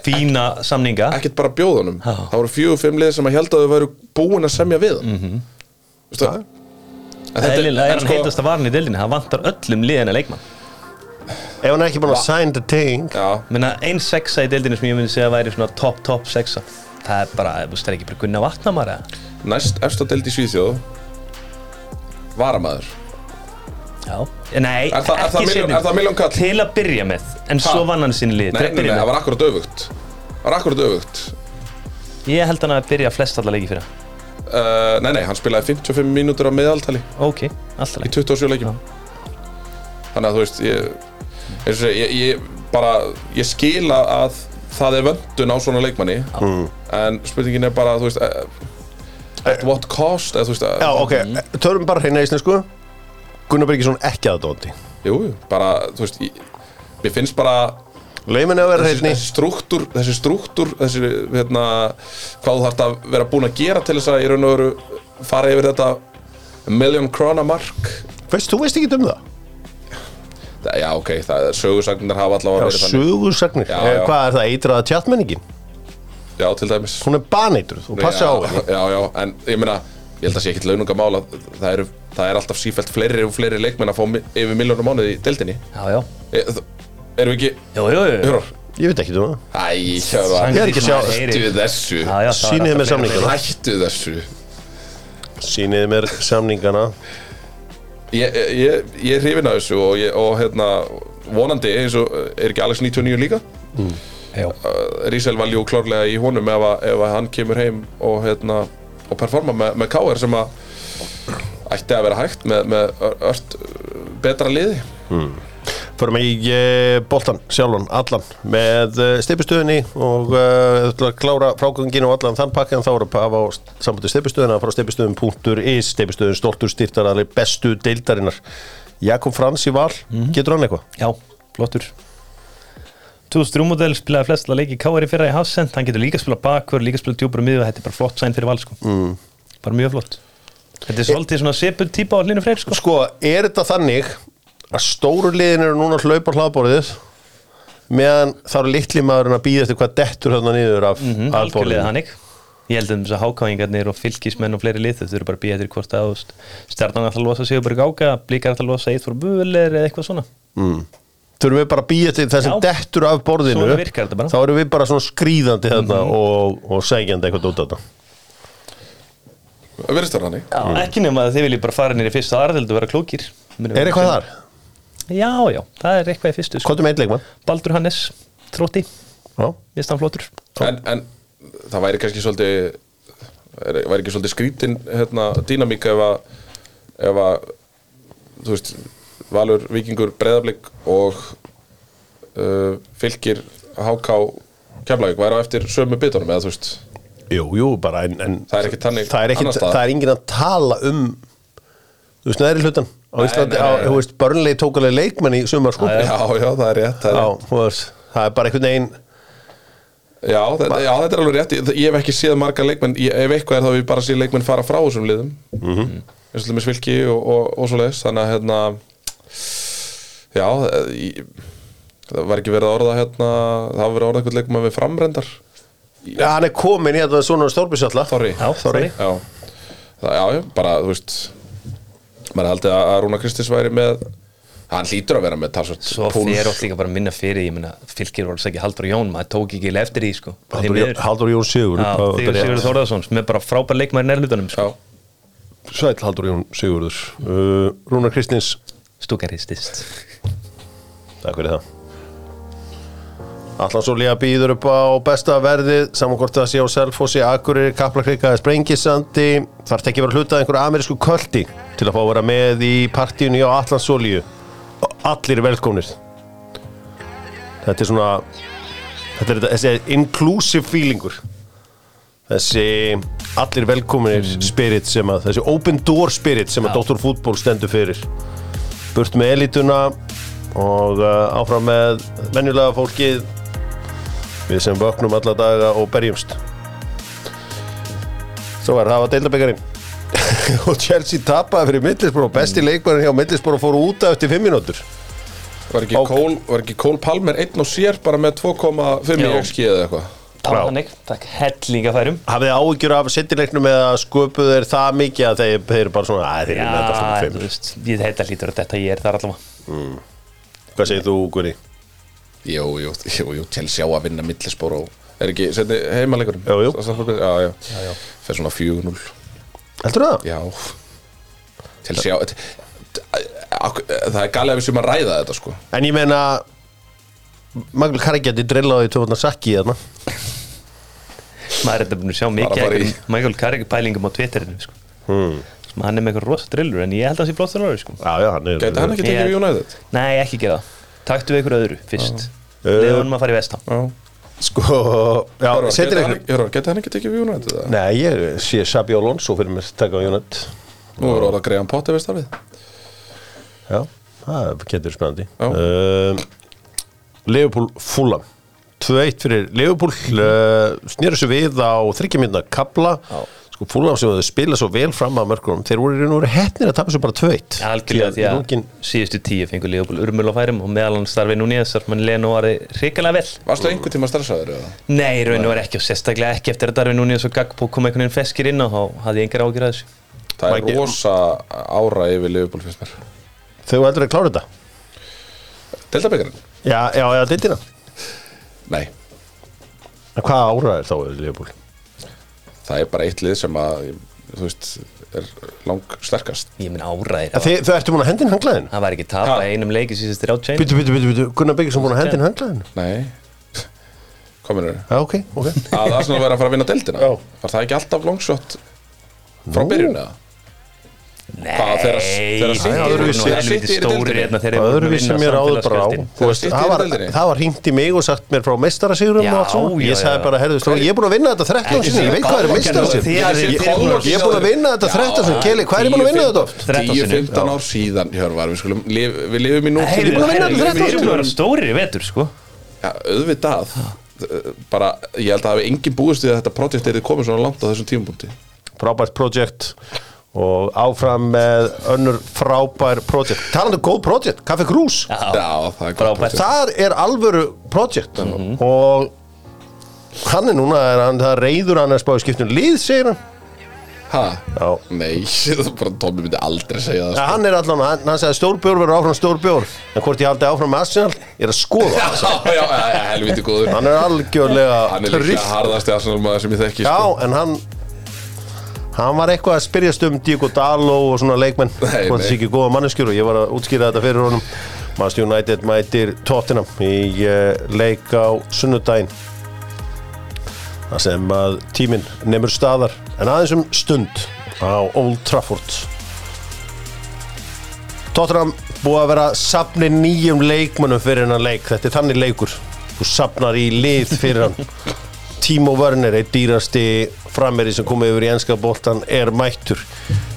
fína samninga Ekkert bara bjóðunum. Það voru fjögur fimm lið sem að held að þau væru búin að semja við mm -hmm. Vistu það? Eðlilega er hann sko- heitast að varna í deildinni það vantar öllum liðina leikmann. Ef hann er ekki búin að sign the thing. Já, minna ein sexa í deildinni sem ég myndi segja að væri svona top top sexa. Það er bara, þú veist, það er ekki bara Gunnar Vatnamar eða? Næst eftir deild í Svíþjóð. Varamaður. Já, nei, Er það- það ekki það kall? Til að byrja með, en Ha? svo vann hann sinni lið. Nei, að nei, nei, það var akkurat öfugt. Það var akkurat öfugt. Ég held hann að byrja flest alla leiki fyrir uh, Nei, nei, hann spilaði 55 mínútur á meðaltali Ok, alltaf í leik 27 leikjum. Þannig að þú veist ég, ég, ég, ég bara ég skila að það er vöndun á svona leikmanni en spurningin er bara þú veist uh, at what cost þú veist Já, ok, törum bara hreina íslensku. Gunnar Birgisson ekki aðdóndi jú, jú, bara þú veist ég, finnst bara Leimin að vera hreitni þessi struktúr þessi struktúr, þessi hérna, hvað þú þarft að vera búin að gera til þess að í raun og veru fara yfir þetta million krona mark. Veist, þú veist ekki um það? Það- já ok, það er sögursagnar hafa allavega verið þannig. sögursagnir Já, Eh. Hvað er það, eitraða tjátmenningin? já til dæmis. Hún er baneitruð, þú passa já, á það já, já, en ég meina ég held að sé ekkit launungamál að það eru það er alltaf sífælt fleiri og fleiri leikmenn að fá yfir miljónum mánuði í deildinni. Já, já, e, þ- erum við ekki, jú, jú, jú. hörur Ég veit ekki um það Æ, Hjörvar, Ég er ekki að sjá- hættu þessu. Já, já, það er Sýnið alltaf mér fleiri- samningana. Hættu þessu. Sýnið mér samningana. Ég, ég, ég er hrifin af þessu og, ég, og hérna, vonandi eins og er ekki Alex 99 líka? Já, uh, Rísel valjú klárlega í honum ef, að, ef að hann kemur heim og, hérna, og performa með, með KR sem að ætti að vera hægt með, með ör- ört betra liði Förum í uh, boltan sjálfan, allan með uh, steipistöðinni og uh, ætla að klára frágöngin og allan þann pakkan þá er að hafa sambandi steipistöðina frá steipistöðin.is steipistöðin stoltur styrtaraðli bestu deildarinnar Jakob Frans í val, getur hann eitthvað? já, flottur 2003 model spilaði flestla leiki í fyrra í Hafsend, hann getur líka spilað bakur, líka spilað djúpur og miður, þetta er bara flott sæn fyrir val sko. mm. bara mjög flott Þetta er svolítið svona sepul típa á hlinu freyr sko. Sko, er þetta þannig að stóru liðin eru núna að hlaupa á hlaðborðið meðan þá eru litli maðurinn að býða eftir hvað dettur þarna niður af mm, af algjörlega hannig. Ég held um þess að hákáingarnir og fylgismenn og fleiri lið þau eru bara að býja eftir hvort að stjarnan að það losa sig bara gáka, blíkar að það losa eitt fór buðulegir eða eitthvað svona. Þurfum við bara að býja eftir það sem Já. dettur af borðinu. Svona virkar þetta bara. þá erum við bara svona skrýðandi þarna og, og segjandi eitthvað út á þetta. Verðist það hannig? Já, ekki nema að þið viljið bara fara nýri fyrsta arðeld og vera klókir. Er eitthvað þar? Já, já, það er eitthvað í fyrstu sko. Kvotum eitt leikmann. Baldur Hannes, þrótti, Já, vist hann flottur. En, en það væri kannski svolítið er, væri ekki svolítið skrítin hérna, dýnamík ef að ef að þú veist, Valur, Víkingur, Breiðablík og uh, fylgir HK Keflavík væri á eftir sömu bitunum eða þú veist? Jú, jú, bara en, en Það er ekki þannig það er, ekki, það er enginn að tala um þú veist, neðri hlutan á Íslandi, þú veist, börnlega tók alveg leikmann í sumar sko. Já, Já, það er rétt, það er rétt. það er bara einhvern veginn Já, þetta, já, þetta er alveg rétt. Ég, ég hef ekki séð marga leikmenn. Ég, Ef eitthvað er þá ég bara séð leikmenn fara frá þessum liðum. Mm -hmm. eins og til með svilki og, og, og svo leiðis Þannig að hérna Já ég, Það var ekki verið að orða hérna Það var verið að orða eitthvað leikmenn við framrendar Já, hann er komin í þetta svona stórbísalla Þorri Já, Þorri. Já, það, já, já, bara, þú veist maður haldið að að Rúna Kristins væri með hann hlýtur að vera með talsvöld Svo fer oft líka bara minna fyrir, ég meina fylgir voru ekki Haldur Jón, maður tók ekki eftir því sko. Miður. Jón- Sigur Sigurður Þórðarsson sem er bara frábær leikmæður nærlutunum sko. Já, Sæll Haldur Jón Sigurður. Uh, Rúnar Kristins, Stúkaristist takk fyrir það Allansolía býður upp á besta verðið samankort að sé á Selfossi, Akureyri, Kaplakrika eða Sprengisandi. Þarf ekki að vera hluta einhverju amerísku köldi til að fá að vera með í partíinu á Allansolíu og allir er velkomnir. Þetta er svona þetta er þessi inclusive feelingur. Þessi allir velkominir spirit sem að þessi open door spirit sem að. Dr. Fútból stendur fyrir. Burt með elituna og uh, áfram með venjulega fólkið við sem vöknum alla daga og berjumst. Svo er það að deildabekkarinn og Chelsea tapaði fyrir Middlesbrough. Besti leikmærin hjá Middlesbrough fóru út af eftir 5 mínútur. Var ekki. Cole, var ekki Cole Palmer einn og sér bara með 2,5 í Já. XG eða eitthvað? Já. þannig, takk. Hellinga færum hafið þið áhyggjur af settileiknum eða sköpuðu þeir það mikið að þeir, þeir eru bara svona að þeir eru með þetta Já, fyrir þú 5 veist, ég þetta lítur að þetta ég er þar allavega. Hvað segir þú Gunni? Jú, jú, jú, jú, Chelsea á að vinna millispor og er ekki, setni heimaleikurinn Jú, jú. Já, já, já, já. Fer svona 4-0 heldur það? Já Chelsea á Það er galið að við sem að ræða þetta sko en ég meina Magl Kargjandi drillaði tvöfaldna sakki þarna Maður er þetta búin að sjá mikið Michael Carrick pælingum á Twitterinu sko. hmm. Hann er með eitthvað rosa drillur en ég held að það sé blótt sko. já, hann er Gæti hann ekki tekið við United? Nei, ekki gera það Taktu við ykkur öðru fyrst. Uh, Leðunum að fara í vestam Já. Sko, já, settileiknum hann, Hjörvar, gæti hann ekki tekið við United? eða? Nei, ég sé Sabi Alonso fyrir mér taka á Jónat Nú er orða að greiða Potter við starfið Já, það getur spennandi. Já. um, Liverpool Fulham. 2-1 fyrir Liverpool uh, snýru sér við á þryggjamindna kabla sko Fulham sem hefur spilað svo vel fram að mörgum þeir voru í raun og veru hettnir að tapa svo bara 2-1 Algjörlega því að lokin- síðustu tíu fengur Leopold urmul á færum og meðal hann starfi nú nýðastar mann Leno var hrikalega vel. Varstu einhvern tíma stressaður eða? Nei, raun og var ekki og sérstaklega ekki eftir að Darvin Núñez og Gagpo kom einhvern veginn feskir inn og þá hafði ég engar ágjur að þessu. Það er rosa ára yfir Liverpool finnst mér. Þau heldur að klára þetta? Deltabekkarinn? já, já, já, það er bara eitt lið sem að þú veist, er lang sterkast Ég minn áræðir Ja, þið, þau ertu búin að hendin hanglaðin? Það var ekki tapa Ha? einum leiki síðast þrjá tvein Byttu, byttu, byttu, byttu, Gunnar Byggjum búin að hendin hanglaðin? Nei Hvað minnur Já, ok, ok Að Arsenal verið að fara að vinna deildina Já. Var það ekki alltaf longshot frá byrjun eða? Nei, nú þegar helviti í deildinni? hérna Það búin öðru að vísum vinna mér áður bara á samfélagsgjöldin. Þú veist, City það í var, það hringt í mig og sagt mér frá meistarasigurum Já, og allt svona. Ég sagði bara, herðu, ég er búin að vinna þetta 13 sinni Ég veit hvað er meistarasigur Þið Ég ég er búin að vinna þetta 13 sinni Keli, hvað er ég búin að vinna þetta oft? 13 sinnum, 10-15 já. ár síðan Hjörvar, við skulum lif, Við lifum í nú Ég er búin að vinna þetta Þeir 13 eru búin að vera stórir í vetur sko. Já, auðvitað. Bara, ég held að hafi engin búist við að þetta projekt og áfram með önnur frábær projekt. Talandi um góð projekt, Kaffi Krús Já, það er Frábært. projekt. Það er alvöru projekt. Og hann er núna, er hann, það reyður hann að spáði skiptum lið, segir hann. Ha? Já. Nei, það er bara Tommy myndi aldrei segja það Ja, sko. hann er allan, hann, hann sagði stórbjór verður áfram stórbjór en hvort ég haldi áfram með Arsenal ég er að skoða það Já, já, já, já, helviti góður. Hann er algjörlega Hann er líka harðasti Arsenal maður sem ég þekki já, sko. en hann hann var eitthvað að spyrjast um Diego Dalo og svona leikmenn. Hvort þessi ekki góða manneskjur og ég var að útskýra þetta fyrir honum. Manchester United mætir Tottenham í uh, leik á sunnudaginn. Það sem að tíminn nemur staðar. En aðeins um stund á Old Trafford. Tottenham búið að vera sapni nýjum leikmönnum fyrir hennan leik. Þetta er þannig leikur. Þú sapnar í lið fyrir hann Timo Werner, eitt dýrasti frammeiri sem komið yfir í enska boltan er mættur.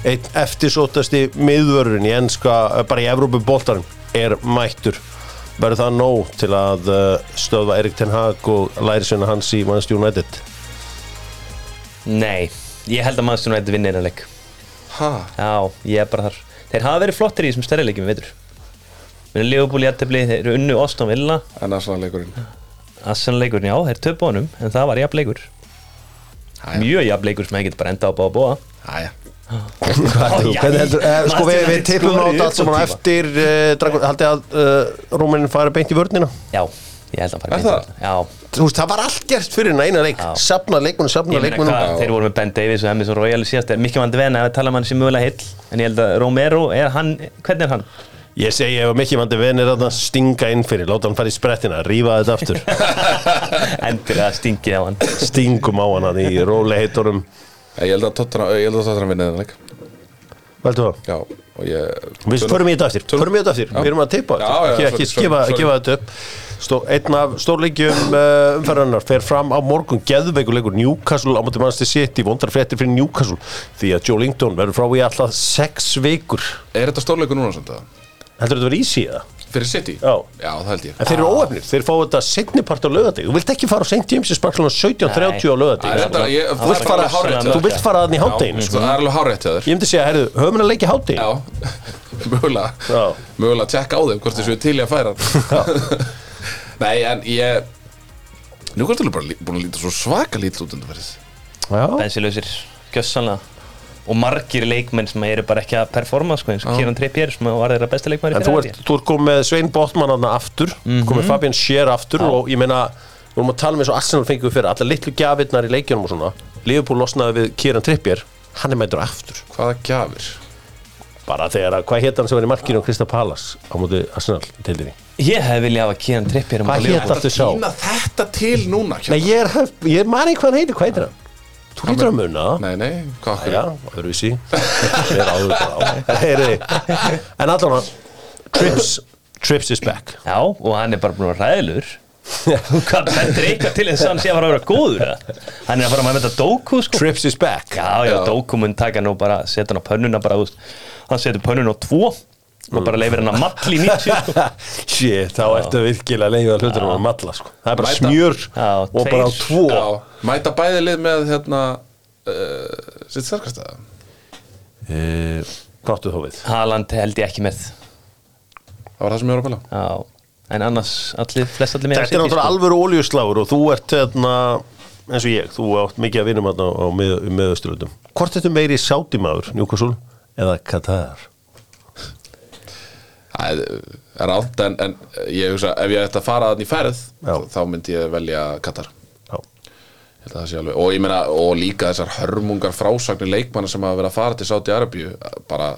Eitt eftirsóttasti miðvörun í enska, bara í Evrópu boltan er mættur. Verður það nóg til að uh, stöðva Erik Ten Hag og lærisveina hans í Manchester United? Nei, ég held að stundum að vinna einanleik Ha? Já, ég er bara þar. Þeir hafa verið flottir í þessum við veitur. Við erum Leopold í aðtefli, þeir eru unnu Oston Villa. En Arsenal leikurinn, já, þeir töpu honum En það var jafn leikur Jæja. Mjög jafn leikur sem hefði getið bara enda á Æja Hvernig heldur, eh, sko við, við tippum á þetta allt saman á eftir uh, haldið að uh, Rúmenin fari beint í vörnina? Já, ég held að fara það? Já, þú veist, það var allt gert fyrir hennar eina leik. Safna leikmunum, safna hvað, þeir voru með Ben Davies og Emerson Royal vandi venna að tala um hann sem mögulega heill. En ég held að Romero, er hann, hvernig er hann? Ég segi ef að mikið vandi venir að stinga inn fyrir, láta hann fara í sprettina rífa þetta aftur. Endilega stingið á hann. Stingum á hann hann í róli heiturum Ég held að Tottenham Ég held að Tottenham vinna þennan leik. Veldu það? Já, og ég Við förum í þetta Tölum- förum í þetta eftir, Já. við erum að teipa já, ekki, ekki gefa þetta upp. Stó, einn af stórleikjum uh, umferðarnar fer fram á morgun. Geðveikuleikur Newcastle á móti mannstu City. Vondar fréttir fyrir Newcastle. Því að Joe Lington verður frá í alltaf sex vikur. Er þetta stórleikur núna samt að? Heldur þetta verið í síða? Fyrir City? Já. Já, það held ég. En þeir eru óefnir, þeir fá þetta setni part á lögadeg Þú vilt ekki fara á St. James's Park klukkan 17.30 á lögadeg þetta, ég, Þú vilt fara, þú vilt fara þannig í hátteginu Það er alveg þér. Ég myndi segja, herru, höfum við að leikja hátteginu Já, mögulega. Já. Mögulega að tjekka á þeim hvort þessu er til í að færa Nei, en ég Nú er bara lí- búin að líta svo svaka lítið út undanferðið Já. bensilausir, gjössanlega og margir leikmenn sem eru bara ekki að performa sko, eins og Kieran Trippier sem var þeirra besta leikmenn En þú ert, þú ert komið með Svein Botman aðna aftur komið Fabian Scher aftur og ég meina við vorum að tala með eins og Arsenal fengið fyrir allar litlu gjafirnar í leikjunum og svona Liverpool losnaði við Kieran Trippier hann er mætur aftur Hvaða gjafir? bara þegar að, hvað hétt hann sem var í markinu á Krista Palas á móti Arsenal í deildinni ég hef viljað hafa Kieran Trippier um Hvað að hét lifa. aftur sá? Þetta til núna Nei, ég er, ég er mani hvað hann heitir, hvað heitir hann? Þú lítur að muna. Það Nei, nei, hvað okkur Já, öðruvísi. Ég er áður bara á. Heyri. En allan hann Trips, Trips is back. Já, og hann er bara búin að ræðilur hvað bendur eitthvað til þess að hann sé að fara að vera góður eða? hann er að fara að með þetta Doku sko. Trips is back. Já, já, Já. Doku mun taka nú bara setja hann á pönnuna bara, hann setur pönnuna á tvo og bara leifir hann að matli í 90 sko. Shit, þá ertu virkilega leiðið að hlutunum að matla sko. Það er bara Mæta. smjör Já, og bara á tveir. tvo Já, mæta bæði lið með hérna uh, sitt sterkast að e, Hvað áttu þú við? Haaland held ég ekki með Það var það sem ég var að pæla Já, en annars allir, flest allir með Þetta er náttúrulega alvöru oljuslágur og þú ert hérna, eins og ég, þú átt mikið að vinna á, á með, meðausturlutum Hvort þetta meiri sátimaður, Newcastle eða Qatar? Það er rátt en, en ég hugsa ef ég ætti að fara þannig í ferð Já. þá myndi ég velja Katar Ég að og ég meina og líka þessar hörmungar frásagnir leikmanna sem hafa verið að fara til Sáti Arabíu bara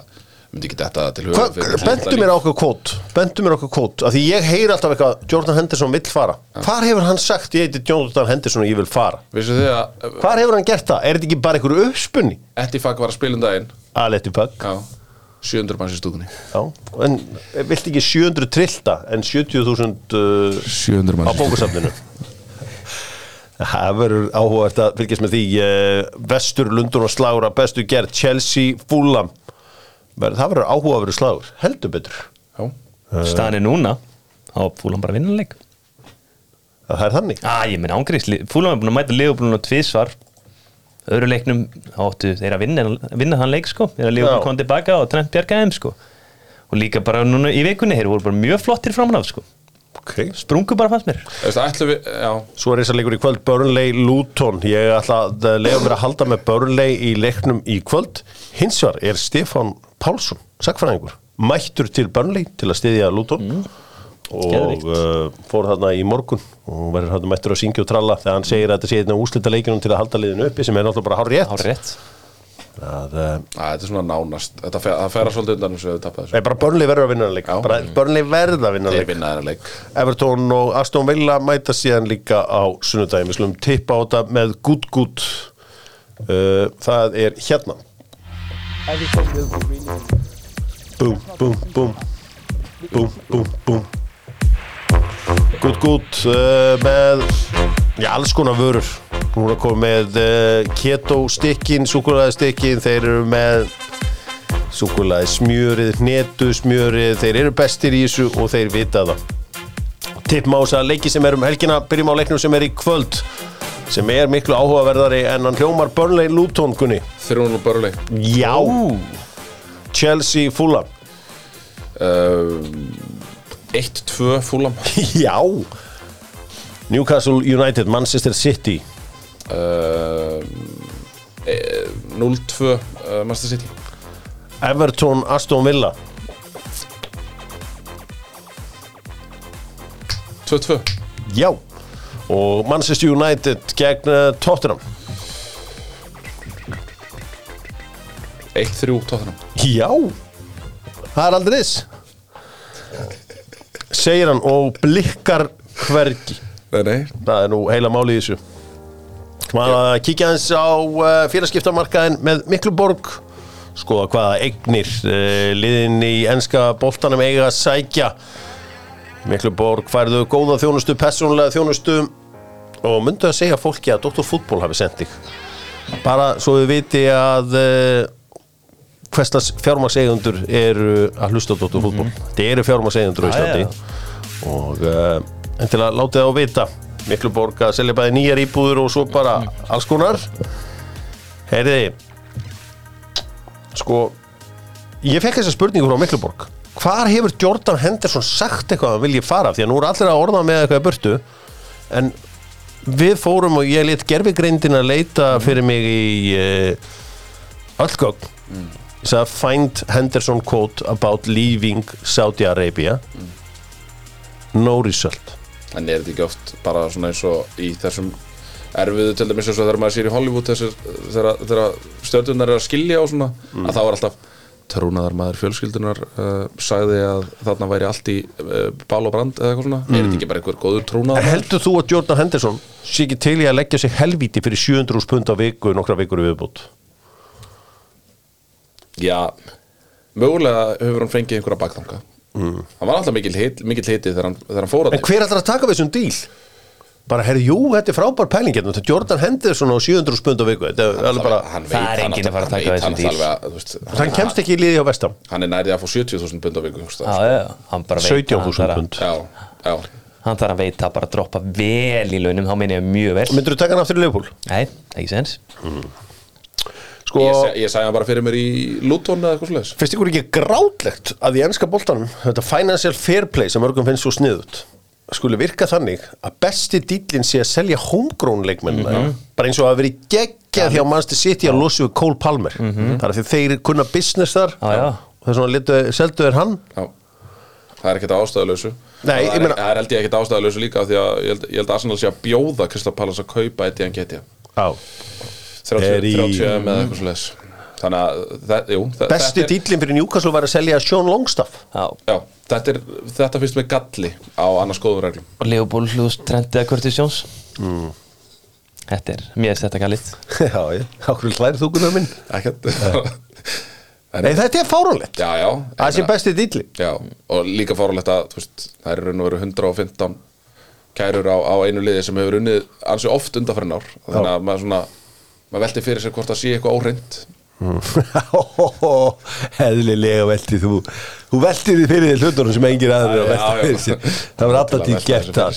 myndi ekki detta það til huga bentu mér okkur kvót Bentu mér okkur kvót Af því ég heyri alltaf eitthvað Jordan Henderson vill fara Hvar hefur hann sagt ég heiti Jordan Henderson og ég vil fara? Að Hvar hefur hann gert það? Er þetta ekki bara einhverju uppspunni? Ettifak var að spila um daginn Aletti Pug Já 700 manns í stúkunni. Já, en vilt ekki 700 trillta en 70.000 uh, 700 á bókusafninu Það verður áhugavert að fylgjast með því uh, Vestur, Lundun og Slára bestu gerð, Chelsea, Fulham. Ver- Það verður áhugaverður slagur heldur betur. Já. Staðan er núna á fúlan bara vinnanleik Það er þannig. Á, ég minn ángriðs, fúlan er búin að mæta liðbúin á tvísvar öðru leiknum áttu þeir að vinna, vinna þann leik sko. Þeir að liðbúin Já. kom tilbaka og trend bjarga þeim sko. Og líka bara núna í vikunni þeir voru bara mjög flottir framan af sko. Okay. sprungu bara fannst mér. Við, Svo er þess að leikur í kvöld Burnley Luton. Ég ætla að lega mér að halda með Burnley í leiknum í kvöld. Hins vegar er Stefán Pálsson sagfræðingur, mættur til Burnley til að styðja Luton og uh, fór þarna í morgun og verður hann mættur að syngja og tralla þegar hann segir að þetta sé af úslita leikinum til að halda liðinu uppi sem er náttúrulega bara hár rétt Hár rétt að, uh, Æ, Þetta er svona nánast Þetta fer, það fer að svolítið undan sem við tappa þessu. Nei, bara Burnley verður að vinna bara Burnley verður að vinna leik. Everton og Aston Villa mæta síðan líka á sunnudaginn. Við slum tippa á þetta með gút gút. Uh, það er hérna. Really búm, búm, búm. Búm, búm, búm gút gút uh, með já, alls konar vörur. Hún er komið með uh, keto stykkin, súkulaði stykkin þeir eru með súkulaði smjörið, hnetu smjörið þeir eru bestir í þessu og þeir vita það. Tippum á þess að leiki sem er um helgina byrjum á leiknum sem er í kvöld sem er miklu áhugaverðari en hann hljómar Burnley Luton Gunni. Og börli já. Chelsea Fulham. Uh, 1-2 fúlam já. Newcastle United Manchester City. Uh, e, 0-2 uh, Master City. Everton Aston Villa. 2-2 já. Og Manchester United gegn uh, Tottenham. 1-3 tóttunum já. Það er aldrei þess segir hann og blikkar hvergi. Nei, nei. Það er nú heila máli í þessu. Maður að kíkja hans á uh, félagskiptamarkaðin með Mikluborg. Skoða hvaða eignir uh, liðin í enska boltanum eiga að sækja. Mikluborg færðu góða þjónustu, persónulega þjónustu og myndu að segja fólki að Dr. Fútból hafi sendt þig. Bara svo við viti að hverstas fjármagseigundur eru að hlusta á Dr. Fútból þetta eru fjármagseigundur á. Íslandi. og uh, en til að láta það á vita Mikluborg að selja bæði nýjar íbúður og svo bara alls konar. Heyriði sko ég fekk þessa spurningu frá Mikluborg. Hvar hefur Jordan Henderson sagt eitthvað að vilji fara? Því að nú er allir að orða með eitthvað í burtu. En við fórum og ég let gerfigreindin að leita fyrir mig í uh, öll gögn. Ég sagði find Henderson quote about leaving Saudi Arabia. No result. En er þetta ekki oft bara svona eins og í þessum erfiðu til dæmis eins og þegar maður sér í Hollywood þessir, þegar, þegar stjórnunar er að skilja og svona að þá er alltaf trúnaðar maður fjölskyldunar uh, sagði að þarna væri allt í uh, bál og brand eða eitthvað svona. Er þetta ekki bara einhver góður trúnaðar heldur þú að Jordan Henderson sé ekki til í að leggja sig helvíti fyrir 700 pund á viku nokkra vikur í viðbútt Já, mögulega hefur hann fengið einhverja bakþanga mm. hann var alltaf mikil, hit, mikil hiti þegar hann, þegar hann fór að en hver ætlar að taka við þessum díl? bara, herri, jú, þetta er frábær pæling hérna. Þetta Jordan hendur svona á 700 spund á viku Þetta er alveg bara, hann Það er veit enginn að fara að taka hann veit þessum hann díl. alveg að, þú veist, hann kemst ekki í liði á vestam hann er nærið að fá 70.000 pund á viku þú veist, Já, já, hann bara veit að 17.000 hann þarf að- pund já, já, Hann þarf að veita að bara droppa vel í launum Þá meina ég mjög vel Myndur þú taka hann aftur í Leopold? Nei, ekki sens Sko, ég, sagði hann bara fyrir mér í Luton eða eitthvað slags finnst ykkur ekki grátlegt að í ennska boltanum þetta financial fair play sem mörgum finnst svo sniðut skuli virka þannig að besti dýlinn sé að selja homegrown leikmennina? Bara eins og að veri geggjað hjá Manchester City að losa við Cole Palmer. Þar að því þeir kunna business þar. Já. og þess vegna seldu þeir hann. Já. það er ekkert ástæðalösu Nei, það er, meina- það er held ég ekkert ástæðalösu líka því að ég held, ég held að Arsenal sé að bjóða Kristaf Pallas að kaupa eitt í hann getja 30, Er í- 30 með eitthvað slags þannig að, það, jú það, besti dýlinn fyrir Newcastle var að selja Sean Longstaff. Já, Já, þetta, er, þetta finnst með galli á annars góðum reglum. Og Leopold hlúst trendið að Curtis Jones. Mm. Þetta er, mér er þetta galið já, ég, ákveður hlæri þú guðar minn? Ekkert. En- Nei, þetta er fáránlegt. Já, já. Það sé ég meina- besti dýlinn Já, og líka fárulegt að veist, það eru raun og veru 115 kærur á, á einu liði sem hefur unnið ansi oft undanfærin ár. Þannig að maður svona maður velti fyrir sér hvort það sé eitthvað óreint Heðlilega velti þú. Þú veltir því fyrir þér hlutunum sem engir aðrir að Já, velta já. fyrir sér. Það var alltaf til Velta gert það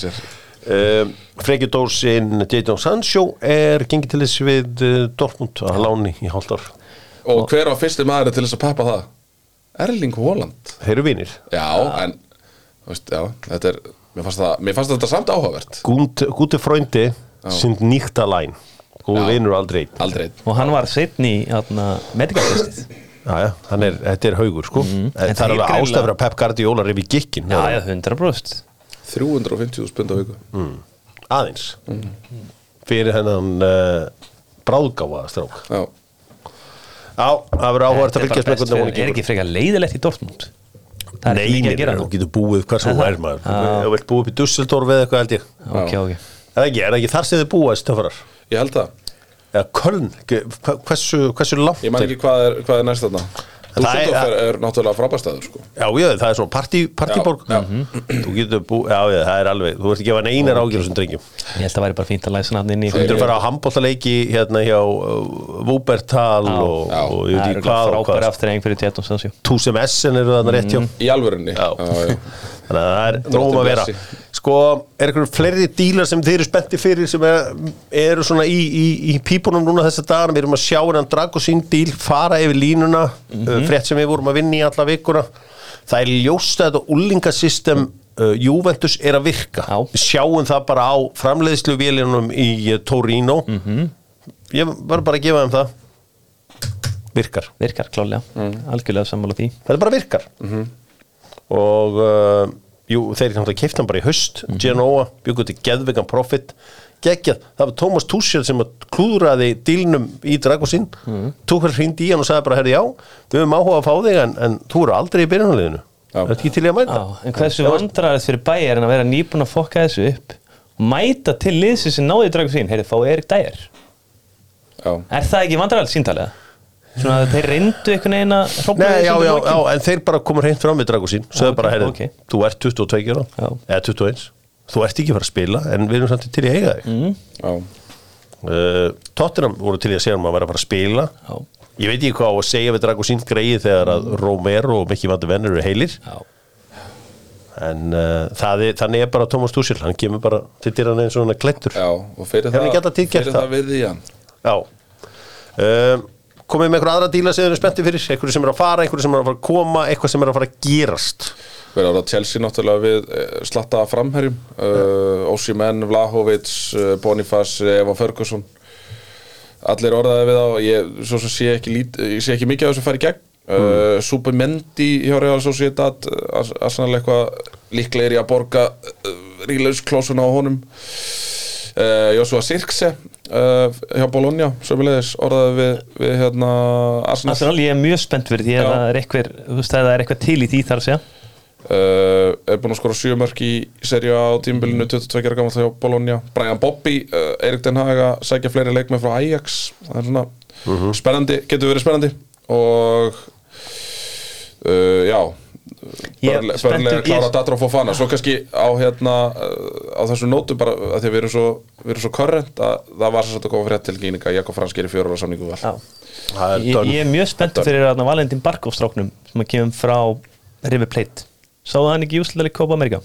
um, Freki Dórsinn Jadon Sancho er gengið til þess við uh, Dortmund að láni í hálftar Og hver á fyrsti maður til þess að peppa það? Erling Haaland. Þeir eru vinir. Já, en veist, já, þetta er mér fannst, það, mér fannst þetta samt áhugavert. Gúti fröndi sind nýtt að læn og Já. vinur aldrei Aldrei Og hann var setn í medikaltestið hann er, þetta er haugur sko. En, En Það er alveg greinilega- ástæður að Pep Guardiola reyfi gikkin Já, já, 100% 350 spund á viku. Mm. aðeins. Fyrir hennan uh, bráðgáfa strák. Já, Já, það verður áhverð að fylgjast með hvernig hún Er ekki frekar leiðilegt í Dortmund? Það er Nei, ekki mikið nei, að gera þú getur búið hvað sem Er þú það? er maður. Já. Þú vilt búið upp í Dusseldorf eða eitthvað held ég. Ok, ok. Er það ekki, er það ekki þar sem þið búið stöfarar? Ég held það. Eða Köln, hversu, hversu langt Ég man er- ekki hvað er, hvað er næst þarna. Það er- Dusseldorf er, er náttúrulega frábærstæður sko. Já, já, það er svona partí, partíborg Já, Þú getur búið, já, já, það er alveg Þú ert ekki að gefa neinar ágjörð sem drengjum. Ég held að það væri bara fínt að læsa hann inn í Þú getur að fara á handbóltaleiki hérna hjá uh, Wúbertal og, já. og ég Það veit ekki hvað og frábæri hvað. Túsem Essen eru þarna rétt hjá. Í alvörunni. Já. já. Þannig að það er Drottinn nógum að vera. Sko, er eitthvað fleiri dílar sem þeir eru spetti fyrir sem er, eru svona í, í, í pípunum núna þessa dagar við erum að sjá hennan Dragosín díl fara yfir línuna uh, frétt sem við vorum að vinna í alla vikuna. Það er ljóst að þetta úlingasystem uh, Juventus er að virka. Já. við sjáum það bara á framleiðslu vélinum í uh, Torino. Ég var bara að gefa þeim það. Virkar. Virkar klálega, algjörlega sammála því. Þetta bara virkar. Og uh, jú, þeir náttúrulega keifta hann bara í haust. Genoa, byggur til geðvegan profit. Geggjað, það var Thomas Tuchel sem að klúðraði dílnum í Dragosinn mm. Tuchel hringdi í hann og sagði bara herri já, við höfum áhuga að fá þig en, en þú eru aldrei í byrjunarliðinu. Já. þetta ekki til í að mæta? Já, en hversu vandræðist fyrir bæjar en að vera nýbúin að fokka þessu upp og mæta til liðsi sem náði dragu sín heyrðu, fá Erik Dyer? Já. Er það ekki vandræðilegt síntalega? Svona að þeir reyndu einhvern veginn að hrópa Nei, já, já, já, en þeir bara komur hreint fram við sagði ok, bara, herri, ok. þú ert 22 ára Já. eða 21, þú ert ekki að fara að spila en við erum samt til í að eiga þig. Mm. Já. uh, Tottenham voru til í að segja um að vera að fara að spila. Já, Ég veit ekki hvað á að segja við Dragosín greið þegar að Romero og Mikki Vandi Venn eru heilir. Já, en uh, það er, þannig er bara Thomas Tuchel hann kemur bara til dyrann eins og hann er klettur Já, og fyrir Hefur ekki það, alltaf til gert fyrir það? það? við í hann. Já. Um, komið með einhver aðra díla sem þið eru spenntið fyrir? Einhverju sem er að fara, einhverju sem er að fara að koma eitthvað sem er að fara að gerast? Verður ára Chelsea náttúrulega við eh, slatta framherjum. Uh, Osimhen, Vlahovic, uh, Boniface, Eva Ferguson. Allir orðaði við á ég, Svo sem sé ekki, lít, ég sé ekki mikið af þessu færi gegn. Uh, Supermendi hjá Real Sociedad uh, Arsenal eitthvað líklegir í að borga uh, rílausklósuna á honum uh, Joshua Sirkse uh, hjá Bologna sömulegis orðaði við, við hérna Arsenal. Arsenal, ég er mjög spennt fyrir því að Já. það er eitthvað, þú veist, að það er eitthvað til í því þar að segja. Uh, er búinn að skora 7 mörg í serju á tímbilinu 22 ára gammal hjá Bologna. Brian Bobby, uh, Erik Den Haga sækja fleiri leikmenn frá Ajax. Það er svona spennandi, getur verið spennandi. Og uh, já. Ég börnlega klára Datra og Fofana svo kannski á hérna uh, á þessu nótu bara að því að við erum svo við erum svo korrent að það var svo að koma frétt til gíninga Jakob Fransk er í fjóra ára samningu val Já. Það er Ég, er mjög spenntur fyrir þarna Valentín Barkov-stráknum sem að kemur frá River Plate. Sáðu hann ekki í úslega Copa America?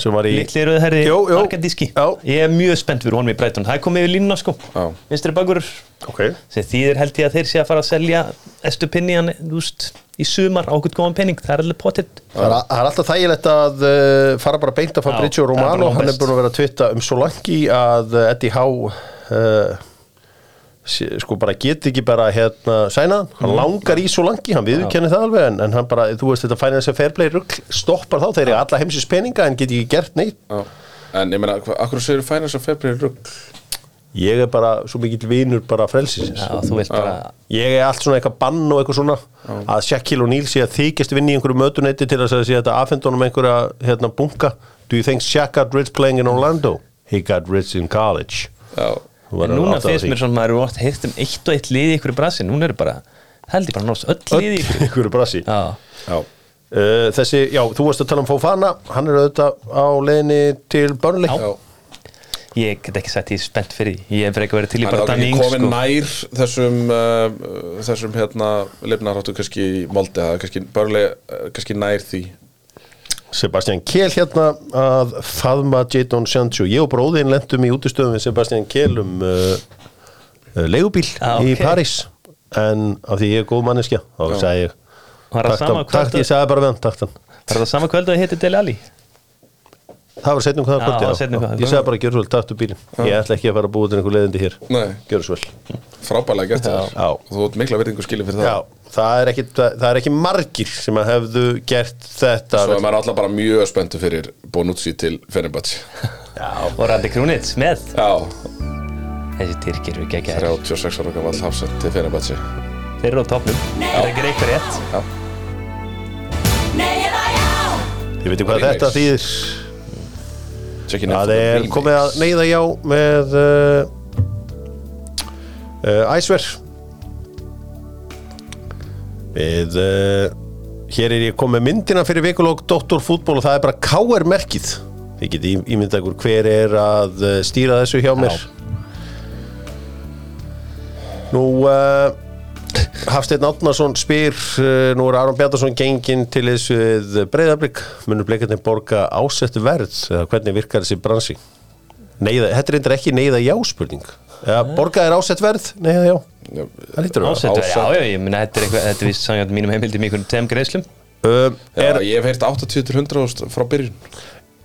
Sem var í Litli rauð herri Jú, jú. Arkadíski. Ég er mjög spennt fyrir honum í Brighton. Það er komið yfir línuna sko. Já. Vinstri bakur. Ok. Sem þýðir held ég að þeir sé að fara að selja Estupinian úst, í sumar á okkur góðan penning Það er alveg pottitt Það er, alltaf þægilegt að uh, fara bara beint að Fabrizio Romano, hann er búin að vera að twitta um svo langi að uh, Eddie Howe uh, sko bara get ekki bara hérna sæna hann, hann langar í svo langi, hann viðurkenni það alveg en, en hann bara, þú veist þetta fænir þess að fairplay rugg stoppar þá, þeir eru alla heimsins peninga en get ekki gert neitt. Já. en ég meina, hva- akkur segir finance og februari rugg ég er bara svo mikill vinur bara frelsisins. Já, þú vilt bara Ég er allt svona eitthvað bann og eitthvað svona. Að Shaquille O'Neal sé að þykjast vinni í einhverju mötuneyti til að segja þetta afhendunum einhverja hérna bunka. Do you think Shaq got rich playing in Orlando? He got rich in college. Já, Þú En núna finnst mér svona að maður eru oft heilt um eitt og eitt liði í ykkur brasi. Núna eru bara, held ég bara nást öll liði í ykkur einhverju brasi. Já, já. Uh, Þessi, já, þú varst að tala um Fofana. Hann er auðvitað á leiðinni til Burnley. Já. ég get ekki sagt ég er spennt fyrir Ég er fyrir ekki að vera til í Hann er komin sko. nær þessum uh, þessum hérna lifnarháttu kannski í er kannski börlega kannski nær því Sebastian Kehl hérna að faðma Jadon Sancho. Ég og bróðin lendum í útistöðum við Sebastian Kehl um uh, uh, leigubíl Ah, í ok. París. En af því ég er góð manneskja þá sagði ég Var það sama takt, kvöld ég sagði bara við hann Var það sama kvöld að hétti Dele Alli? það var setnum hvað Já, það kvöldi, seinna um hvað. ég sagði bara gjör svo vel taktu bílinn. Ég ætla ekki að fara að búa til einhver leiðindi hér. Nei. gjör svo vel. Frábælega gert það Já. og þú ert mikla verðingu skilin fyrir það. Já, það er ekki, það er ekki margir sem að hefðu gert þetta. Svo er maður alltaf bara mjög spenntu fyrir Bonucci til Fenerbahce. Og Randi Krúnitz með. Já, Þessi tyrkir eru ekki 36 ára gammal hafsend til Fenerbahce. Þeir eru á topnum Það er ekki Já, Nei eða já. Ég veit hvað Remix. þetta þýðir Það er komið að neyða já með uh, uh, æsver Við uh, Hér er ég komið myndina fyrir vikulók Dr. Fútból og það er bara KR merkið. Þið getið ímyndað ykkur hver er að uh, stýra þessu hjá mér. Nú uh, Hafsteinn Átnarsson spyr uh, nú er Aron Bjartarsson genginn til þessu breyðablík munur bleikarnir borga ásettu verð? Hvernig virkar þessi bransi? Neiða, þetta er reyndar ekki neyða já spurning borga er ásett verð, neyða já það lítur að Ásett, Ásett. já, já, ég meina þetta er eitthvað Þetta er vist sangjart mínum heimildum í einhvern tegum greiðslum. Um, Já, er, ég hef heyrt 80-100 ást frá byrjun.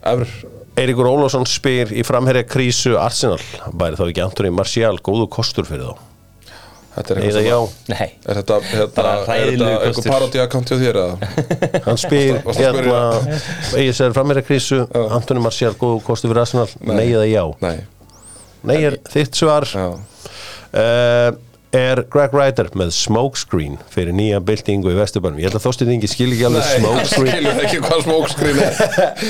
Efur Eiríkur Ólafsson spyr í framherja krísu Arsenal væri þá ekki Antoni Martial góðu kostur fyrir þá? Þetta er eitthvað já, Nei, Er þetta, hérna, Bara er þetta hræðilegur eitthvað parodí-account hjá þér eða? hann spyr að hérna, sér framherja krísu Antoni Martial góðu kostur fyrir Arsenal? Neyða já, Nei, nei er þitt svar. Já. Uh, er Greg Ryder með smokescreen fyrir nýja byltingu í Vesturbænum? Ég held að þóstið þingi skil ekki alveg Nei, smokescreen. skilur ekki hvað smokescreen er.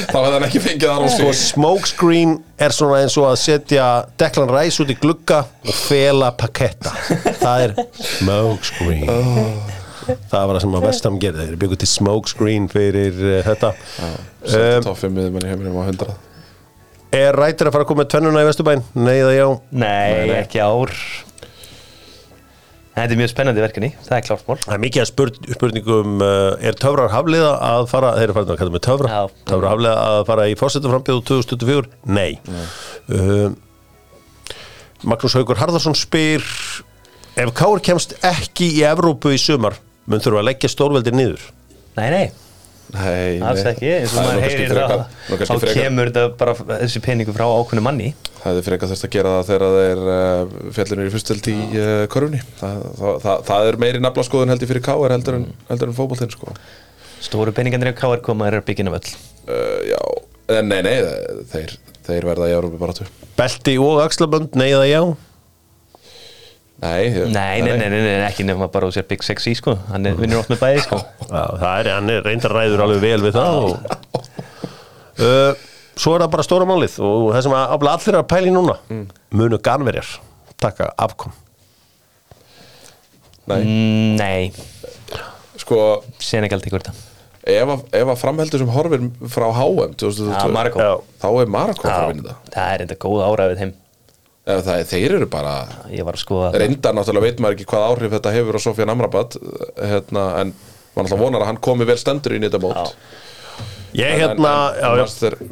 Þá hefði hann ekki fengið það á sko sig smokescreen er svona eins og að setja Declan Rice út í glugga og fela paketta það er smokescreen. Það var það sem að Vestham gerði. Þeir byggu til smokescreen fyrir uh, þetta. Setta toffið miður mann í heiminum á 100 er Ryder að fara að koma með tönnuna í Vesturbæn? Nei eða já? Nei, nei. ekki ár Þetta er mjög spennandi verkefni, það er klárt mál. Það er mikið að spurn, spurningum uh, er töfrar hafliða að fara þeir eru farin að kalla með töfra Já. töfrar hafliða að fara í fórsetaframbjöðu 2024 nei. Uh, Magnús Haugur Harðarsson spyr ef Káur kemst ekki í Evrópu í sumar mun þurfa að leggja stórveldir niður? Nei, nei, Nei, alls ekki eins og er maður heyrir nú kannski þá kemur þetta bara þessi peningu frá ákveðnu manni. Það hefði frekar þess að gera það þegar það er uh, fjallinur í fyrstöld í uh, körfunni. Það, það, það, það er meiri naflaskoðun heldur fyrir KR heldur en, heldur en fótboltinn sko. Stóru peningarnir á KR koma er að byggja á völl uh, Já, en nei, nei þeir, þeir verða í Európi bara tvö Belti og axlabönd, nei eða já Nei, ég- Nei, nei, nei, nei, nei, ekki nefna bara úr sér Big Sexy sko. Hann er- vinnur oft með bæði sko. Já, það er, hann er reyndar ræður alveg vel við það og, uh, Svo er það bara stóra málið og það sem að afla allir er að pæli núna. Munu ganverjar taka afkom nei. Mm, Nei, Sko, Senegal tekur þetta. Ef, að- ef að framheldur sem horfir frá HM 2022, Já, Marokko. Já. þá er að að vinna þetta. það er enda góð ára við þeim er, þeir eru bara Ég var að skoða það. reyndar náttúrulega veit maður ekki hvað áhrif þetta hefur á Sofjan Amrabat hérna, en maður náttúrulega vonar að hann komi vel stendur í þetta mót. Ég En- hérna,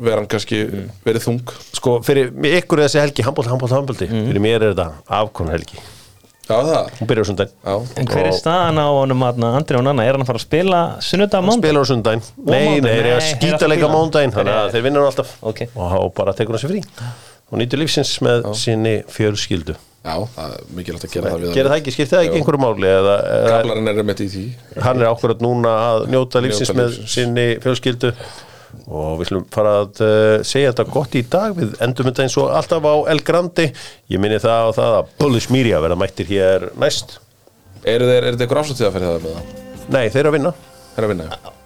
vera hann kannski verið þung. Sko, fyrir ykkur er þessi helgi, handbólt, handbólt, handbólti Mhm. Fyrir mér er þetta afkon helgi. Já það. Hún byrjar á sundaginn Já, En hver er staðan á honum Andri og Nanna? Er hann að fara að spila sunnudag mándag? Spilar á sundaginn Nei, nei, þeir eru að Nei, skýta leika spila. mándaginn Þannig að Þeir- vinnur alltaf. Og bara tekur hann sér frí Og nýtur lífsins með sinni fjölskyldu. Já, það er mikilvægt að gera það við Gerir það ekki, skiptir það ekki einhverju máli eða, eða Kablarinn er með í því. Hann er ákveðat núna að njóta lífsins Njóta með lífsins. sinni fjölskyldu. Og við slum fara að uh, segja þetta gott í dag. Við endum þetta eins og alltaf á El Grandi ég minni það á það að Bullish Media verða mættir hér næst. Eru þeir, er þetta ykkur afslutíða fyrir það með það? nei, þeir eru að vinna. Þeir eru að vinna, já.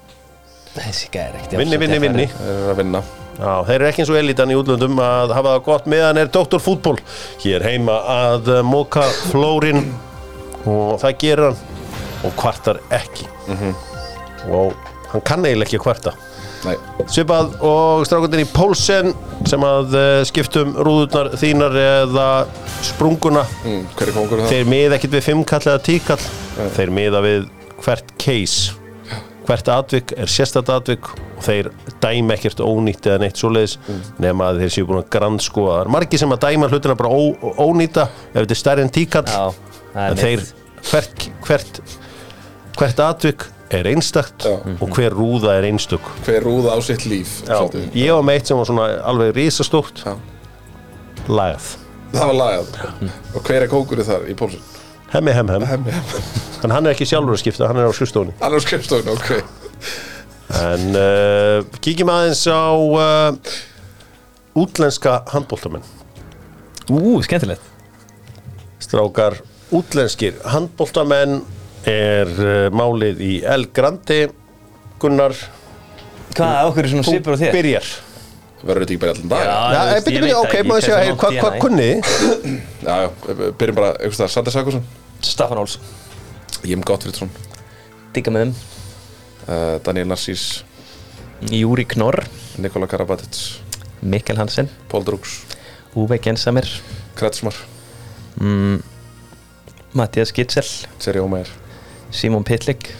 Þessi gæri ekkert vinni, vinni, vinni. Þeir eru að vinna Já, þeir eru ekki eins og elitan í útlöndum að hafa það gott meðan er Dr. Fútból hér heima að móka flórin og það gerir hann og kvartar ekki. Og hann kann eiginlega ekki að kvarta. Nei, Svipað og strákundin í Pólsen sem að uh, skiptum rúðurnar þínar eða sprunguna. Mm, þeir miða ekkit við fimmkall eða tíkall. Þeir miða við hvert case hvert atvik er sérstætt atvik og þeir dæma ekkert ónýtt eða neitt svoleiðis nema að þeir séu búin að grannskoða það er margir sem að dæma hlutina bara ó, ónýta ef þetta er stærri en tíkall en er þeir hvert, hvert hvert atvik er einstakt Já. og hver rúða er einstök. Hver rúða á sitt líf Já, ég var meitt sem var svona alveg risastórt. Já. lagað. Það var lagað. Og hver er kókurinn þar í pólsun? Hemmi hem hem, Hemmi, hemmi en hann er ekki sjálfur að skipta hann er á skrifstofunni. Hann er á skrifstofun, ok. En uh, kíkjum aðeins á uh, útlenska handbóltamenn Ú, skemmtilegt. Strákar útlenskir handbóltamenn er uh, málið í El Grandi Gunnar Hvað, okkur er svona þú svipur á þér? byrjar. Verður þetta ekki bara allan dag? Já. Ég veit ok, ekki maður sjá, hey, langt hvað kunni. Já, já, byrjum bara, einhvers staðar, Sander Sakursson Staffan Óls Jim Gottfridsson Digga með þeim. Uh, Daniel Narsís Júri Knorr. Nikola Karabatic. Mikkel Hansen. Paul Drugs Uwe Gensamir Kretsmar. Mm, Mattias Gitzel. Seri Ómægir Simon Pitlik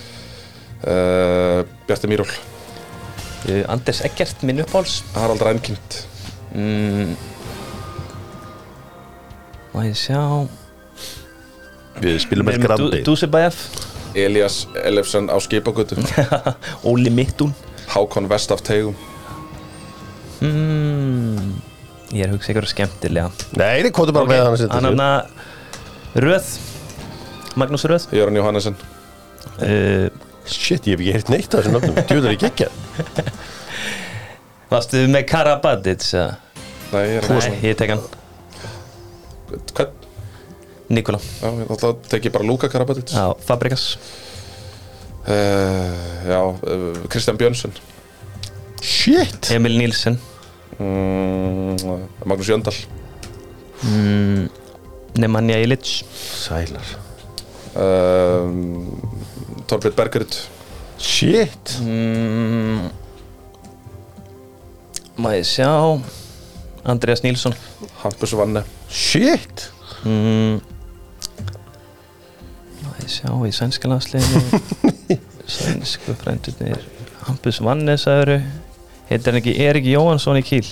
uh, Bjarti Mýról uh, Anders Eggert, minn uppáls Harald Rænkind mm, Má ég sjá við spilum El Grandi Dusebæf Elias Elefsen á skipagötu. Óli Mittún Hákon Vest af Tegum mm, Ég er að hugsa ykkur skemmtilega. Nei, þið kvotu bara með hann hann Röð. Magnús Röð. Jöran Jóhannesson uh, shit, ég hef ekki heyrt neitt af þessum nöfnum. Djúður ekki ekki Varstu með Karabatic? eða? Nei, ég er Nei, ég tek hann. Hvern? Nikola. Já, ég ætla að teki bara Luka Karabatic. Já, Fabrikas uh, Já, uh, Kristján Björnsson shit! Emil Nílsen mm, Magnús Jöndal. Mm, Nemanja Ilic sælar. Um, Torbjörn Bergerud shit! Mm, ég sjá? Andreas Nílsson Hampus Vanne. Shit! Mm, ég sjá í sænska landsliðinu. Sænsku frændurnir Hampus Vannes aðuru Heitir hann ekki Erik Jóhansson í Kíl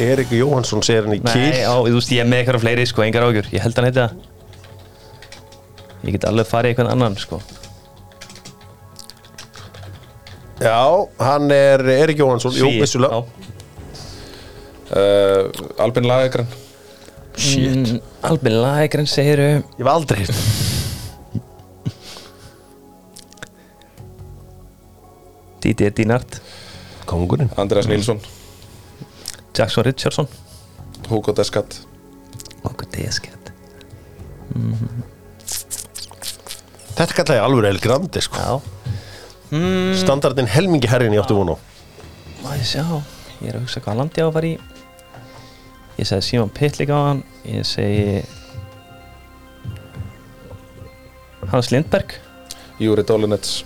Erik Jóhansson segir hann í Nei, kýl á, þú veist ég er með eitthvað fleiri sko, engar ágjur Ég held hann heiti það. Ég get alveg farið eitthvað annan sko. Já, hann er Erik Jóhansson jú, Svíi, vissulega. uh, Albin Lagegren shit, mm, Albin Lægren segiru ég hef aldrei heyrt Didier Dinart kongurinn. Andreas Nilsson. Jackson Richardson. Hugo Deskat Okkur desket þetta kalla ég alveg El Grandi sko. Já. Mm, standardin helmingi herrin átti vonu Má ég sjá? Ég er að hugsa hvað landi á að fara í Ég segi Simon Pittlik á hann. Ég segi Hans Lindberg. Júri Dolinets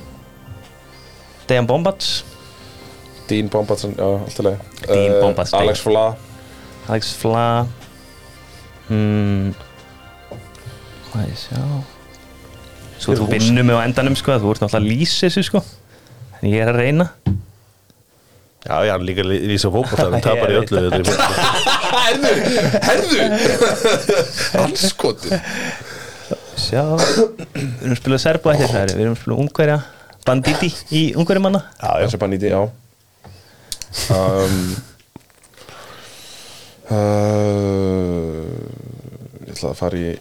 Dejan Bombats Dean Bombatson, já, alltaf leið Dean Bombats, Alex Fla Alex Fla hmm. Hvað ég sjá? Svo þú vinnur mig á endanum sko Þú ert náttúrulega að þessu sko. En ég er að reyna Já, já, hann líka lýsa fókbóttar Hann tapar í öllu þetta er- Herðu, herðu! Allskoti Sjá Við erum að spila Serba eftir það Við erum að spila Ungverja Banditi í Ungverjumanna Já, já, Þessi banníti, já. Um, uh, Ég ætla að fara í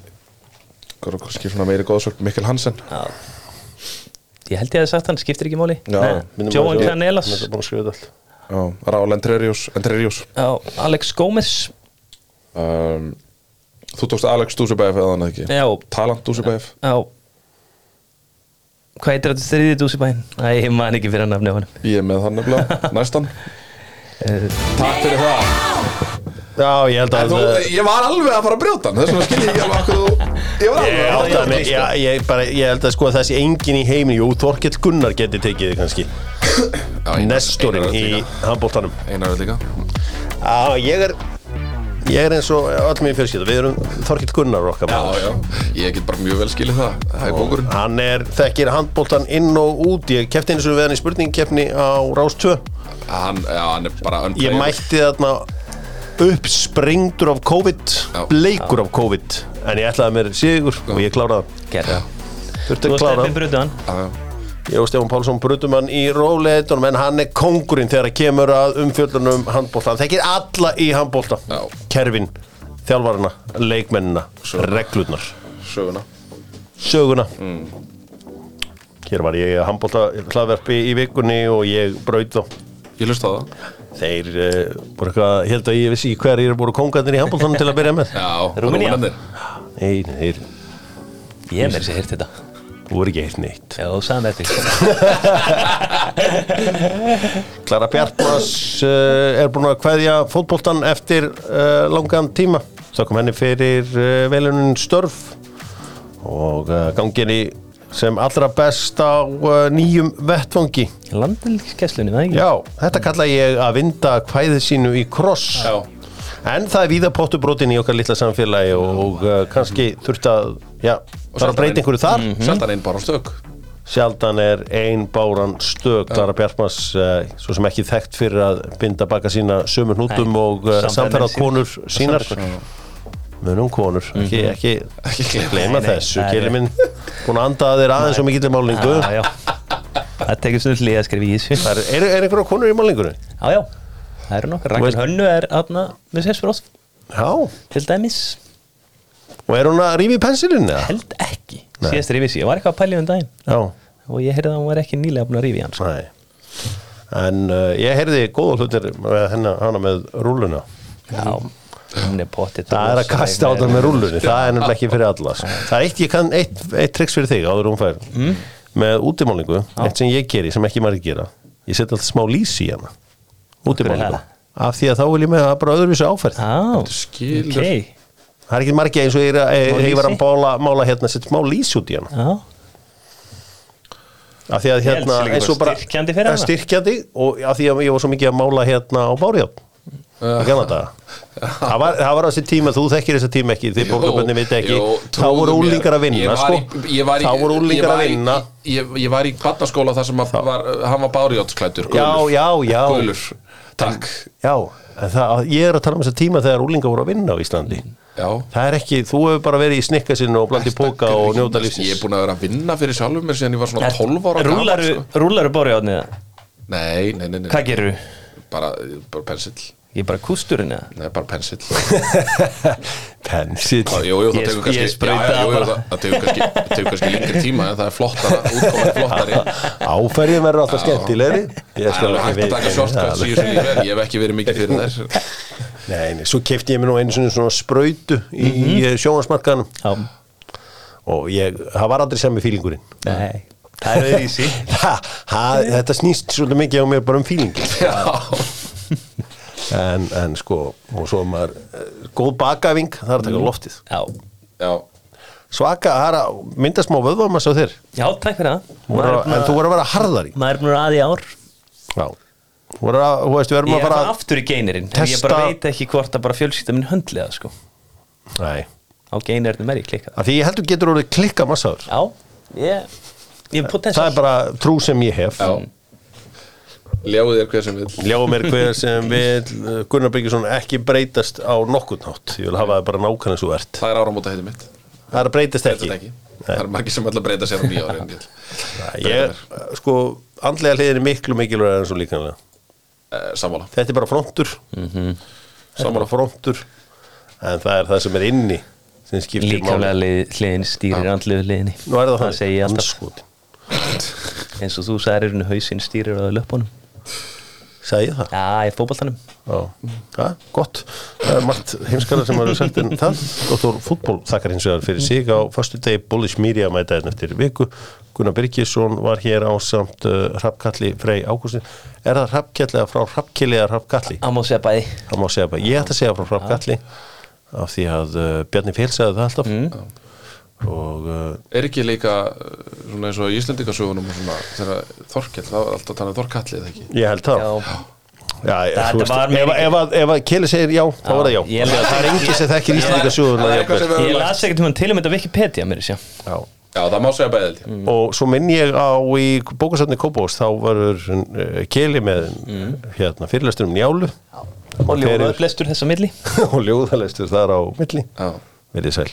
svona meiri góðsvörp Mikkel Hansen. Ég held ég að það sagt hann, skiptir ekki máli. Já, að- Canelas Hann Raúl Entrerius, Entrerius. Alex Gómez. Um, Þú tókst Alex Dúsibæf eða hann ekki? Já, Talant Dúsibæf já. Hvað heitir þetta þriðið dúsibæn? Æ, ég man ekki fyrir að nafni á hann Ég með hann nefnilega, næstan Takk fyrir það Já, ég held að þú, ég var alveg að fara að brjóta hann Þess vegna skil ég ekki alveg okkur þú Ég var alveg að fara að, að ég, ég, bara, ég held að sko að þessi engin í heiminn Jú, Þorkell Gunnar geti tekið þið kannski. Brjóta Nestorinn í handbóltanum Einar veit líka Já, ég er Ég er eins og öll mér fjölskylda Við erum Þorkell Gunnar okkar Já, já, ég get bara mjög vel skilið það Það er bókurinn Hann er, þekkir handbóltan inn og út Ég kefti eins og við hann í spurningkeppni á Rás 2 hann, Já, hann Ég mætti þarna upp sprengdur af COVID Já. bleikur af COVID en ég ætlaði mér sigur og ég kláraði það. Gerða þurfti Þú að og klára Steffi það. brutu hann Já, já. ég og Stefán Pálsson brutum hann í róleitunum en hann er kongurinn þegar það kemur að umfjöldunum handbólta hann þekkir alla í handbólta Já. kerfin, þjálfarana, leikmennina Svo. reglurnar, Söguna söguna Mm. hér var ég að handbólta hlaðverfi í vikunni og ég braut þá Ég lusta á það þeir uh, voru eitthvað, held að ég vissi ekki hverjir voru kongarnir í handbóltanum til að byrja með. Já. Rúmenarnir. nei, þeir Ég með þessi heyrt þetta. Þú voru ekki heilt neitt. Já, þú sagði með þetta. Klara Bjartmas uh, er búin að kveðja fótboltan eftir uh, langan tíma. Þakkum henni fyrir uh, velunin störf og uh, ganginni sem allra best á uh, nýjum vettvangi. Landilskesslunni, það ekki? Já, þetta kalla ég að vinda kvæðið sínu í kross. Já, En það er víða pottubrotin í okkar litla samfélagi og uh, kannski þurft að, já, þarf að breyta einhverju þar. Sjaldan einn bara á stök. Sjaldan er ein báran stök Klara Bjartmas, uh, svo sem ekki þekkt fyrir að binda baka sína sömu hnútum Nei, og uh, samferðanir samferða konur sínar. Samferðakonur. Munum konur, ekki, ekki, ekki gleyma þessu, nei. minn. Búin að anda að þér aðeins og mikill málingu Já, já. Það tekur svona hliðaskrif í þessu. Er, er, er einhverja konur í málingunni? Já, já. Það eru nokkur Rakel Hönnu er aðna með sérspróf Já, Til dæmis. Og er hún að rífi í pensilinn eða? Held ekki. Síðast rífis ég Ég var eitthvað að pælja um daginn. Já, Og ég heyrði að hún var ekki nýlega búin að rífi hann sko. nei. En uh, ég heyrði góða hlutir hana með rúluna Já Potið Það er að kasta á það með rúlunni, það er nefnilega ekki fyrir alla sko. Það er eitt, ég kann eitt, eitt triks fyrir þig áður en hún fær. Mm. með útimálingu, eitt sem ég geri sem ekki margir gera, ég set alltaf smá lísi í hana. Útimálingu, af því að þá vil ég með að bara öðruvísu áferð. Skilur. ok. Það er ekki margir eins og ég, er- ég, ég var að lýsi? mála, hérna, set smá lísi út í hana. Já, af því að hérna, styrkjandi fyrir Ja, hana. styrkjandi og af því að ég var svo mikið að mála hérna á Kanada það var, það var þessi tíma, þú þekkir þessi tíma ekki þið borgarbönni veit ekki, Jú, þá voru úlingar að vinna sko. þá voru ég úlingar var að í- vinna. Ég, var í barnaskóla þar sem var, hann var bárjótsklættur já, já, já, Gulur, takk. Já en það, ég er að tala um þessi tíma þegar úlingar voru að vinna á Íslandi. Já. Það er ekki, þú hefur bara verið í snikka sinni og blandi póka og njóta Ég er lífsins búin að vera að vinna fyrir sjálfum mér síðan ég var svona 12 ára Rúlaru, sko. rúlaru bóri átnið Nei, nei, nei, nei. Hvað gerur Bara, bara pensill Ég er bara kústurinn eða? Nei, bara pensill pensill Já, Jú, jú, það tekur kannski já, já, það- Það tekur kannski, lengri tíma en það er flottara, útkoman er flottari. Áferðin verður alltaf skemmtilegri Það er alveg hægt að taka shortcuts í þessu lífi ég hef ekki verið mikið fyrir þær. Nei, nei, svo kefti ég mér nú einu svona, svona sprautu í mm -hmm. sjónvarsmarkaðanum Já, og ég, það var aldrei sem með fílingurinn. Nei. Það er öðru í sí þetta snýst svolítið mikið á mér bara um fílingin en, en sko og svo maður góð bakæfing það er að taka loftið. Já, Já, svaka, það er að mynda smá vöðvamassa á þér. Já, takk fyrir það. En þú voru að vera harðari. Maður er búin að vera að í ár. Já, þú voru að, þú veist, við erum Ég að er fara bara aftur í geinirinn En ég bara veit ekki hvort að bara fjölskylda minn höndliða sko. Nei, Á geinirinn er ég klikkað. Af því ég heldur getur orðið klikka massaður. Já, ég Ég er Það er bara trú sem ég hef. Já Ljáðu þér hver sem vil Ljáum mér hver sem vil Gunnar Byggjusson ekki breytast á nokkurn hátt. Ég vil hafa það bara nákvæmlega svo ert. Það er áramóta heiti mitt. Það er að breytast ekki, ekki. Það er margir sem ætla að breyta sér á nýja ári Ég, sko, andlega hliðin er miklu mikilvæg en svo líkanlega Eh, Sammála. Þetta er bara frontur. Þetta er bara frontur. En það er það sem er inni sem skiptir Líkamlega lið, hliðin stýrir andluðu hliðinni. Nú er það Það alltaf. Andskot. Eins og þú sagðir hérna hausinn stýrir á löpunum Sagði ég það? Já, ég fótboltanum. Já, ja, gott. Það er margt heimskara sem eru sagt en það. Dóttor fútból þakkar hins vegar fyrir sig. Á föstu degi Bullish Media mætaðin eftir viku. Gunnar Birgisson var hér á samt uh, Hrafkalli Frey Ágústin Er það Hrafkalli eða frá Hrafkilli eða Hrafkalli? Það má segja bæði. Ég ætti að segja frá Hrafkalli af því að uh, Bjarni Fél segði það alltaf og uh, Er ekki líka eh, svona eins og í Íslendingasögunum og svona þegar Þorkell, það var alltaf að tala um Þorkalli eða ekki? Ég held það. Já, Já, ef, ef að Kili segir já, þá er það já. ég að Það er engin sem þekkir við- ég las ekkert um til og með þetta Wikipedia mér Já. Já, það má segja bæðið til og svo minn ég á í bókasafni Kópós þá verður uh, Keli með hérna, fyrirlestur um njálu. Og ljóðaður flestur þessa milli. Og ljóðalestur þar á milli. Já. Verið sæl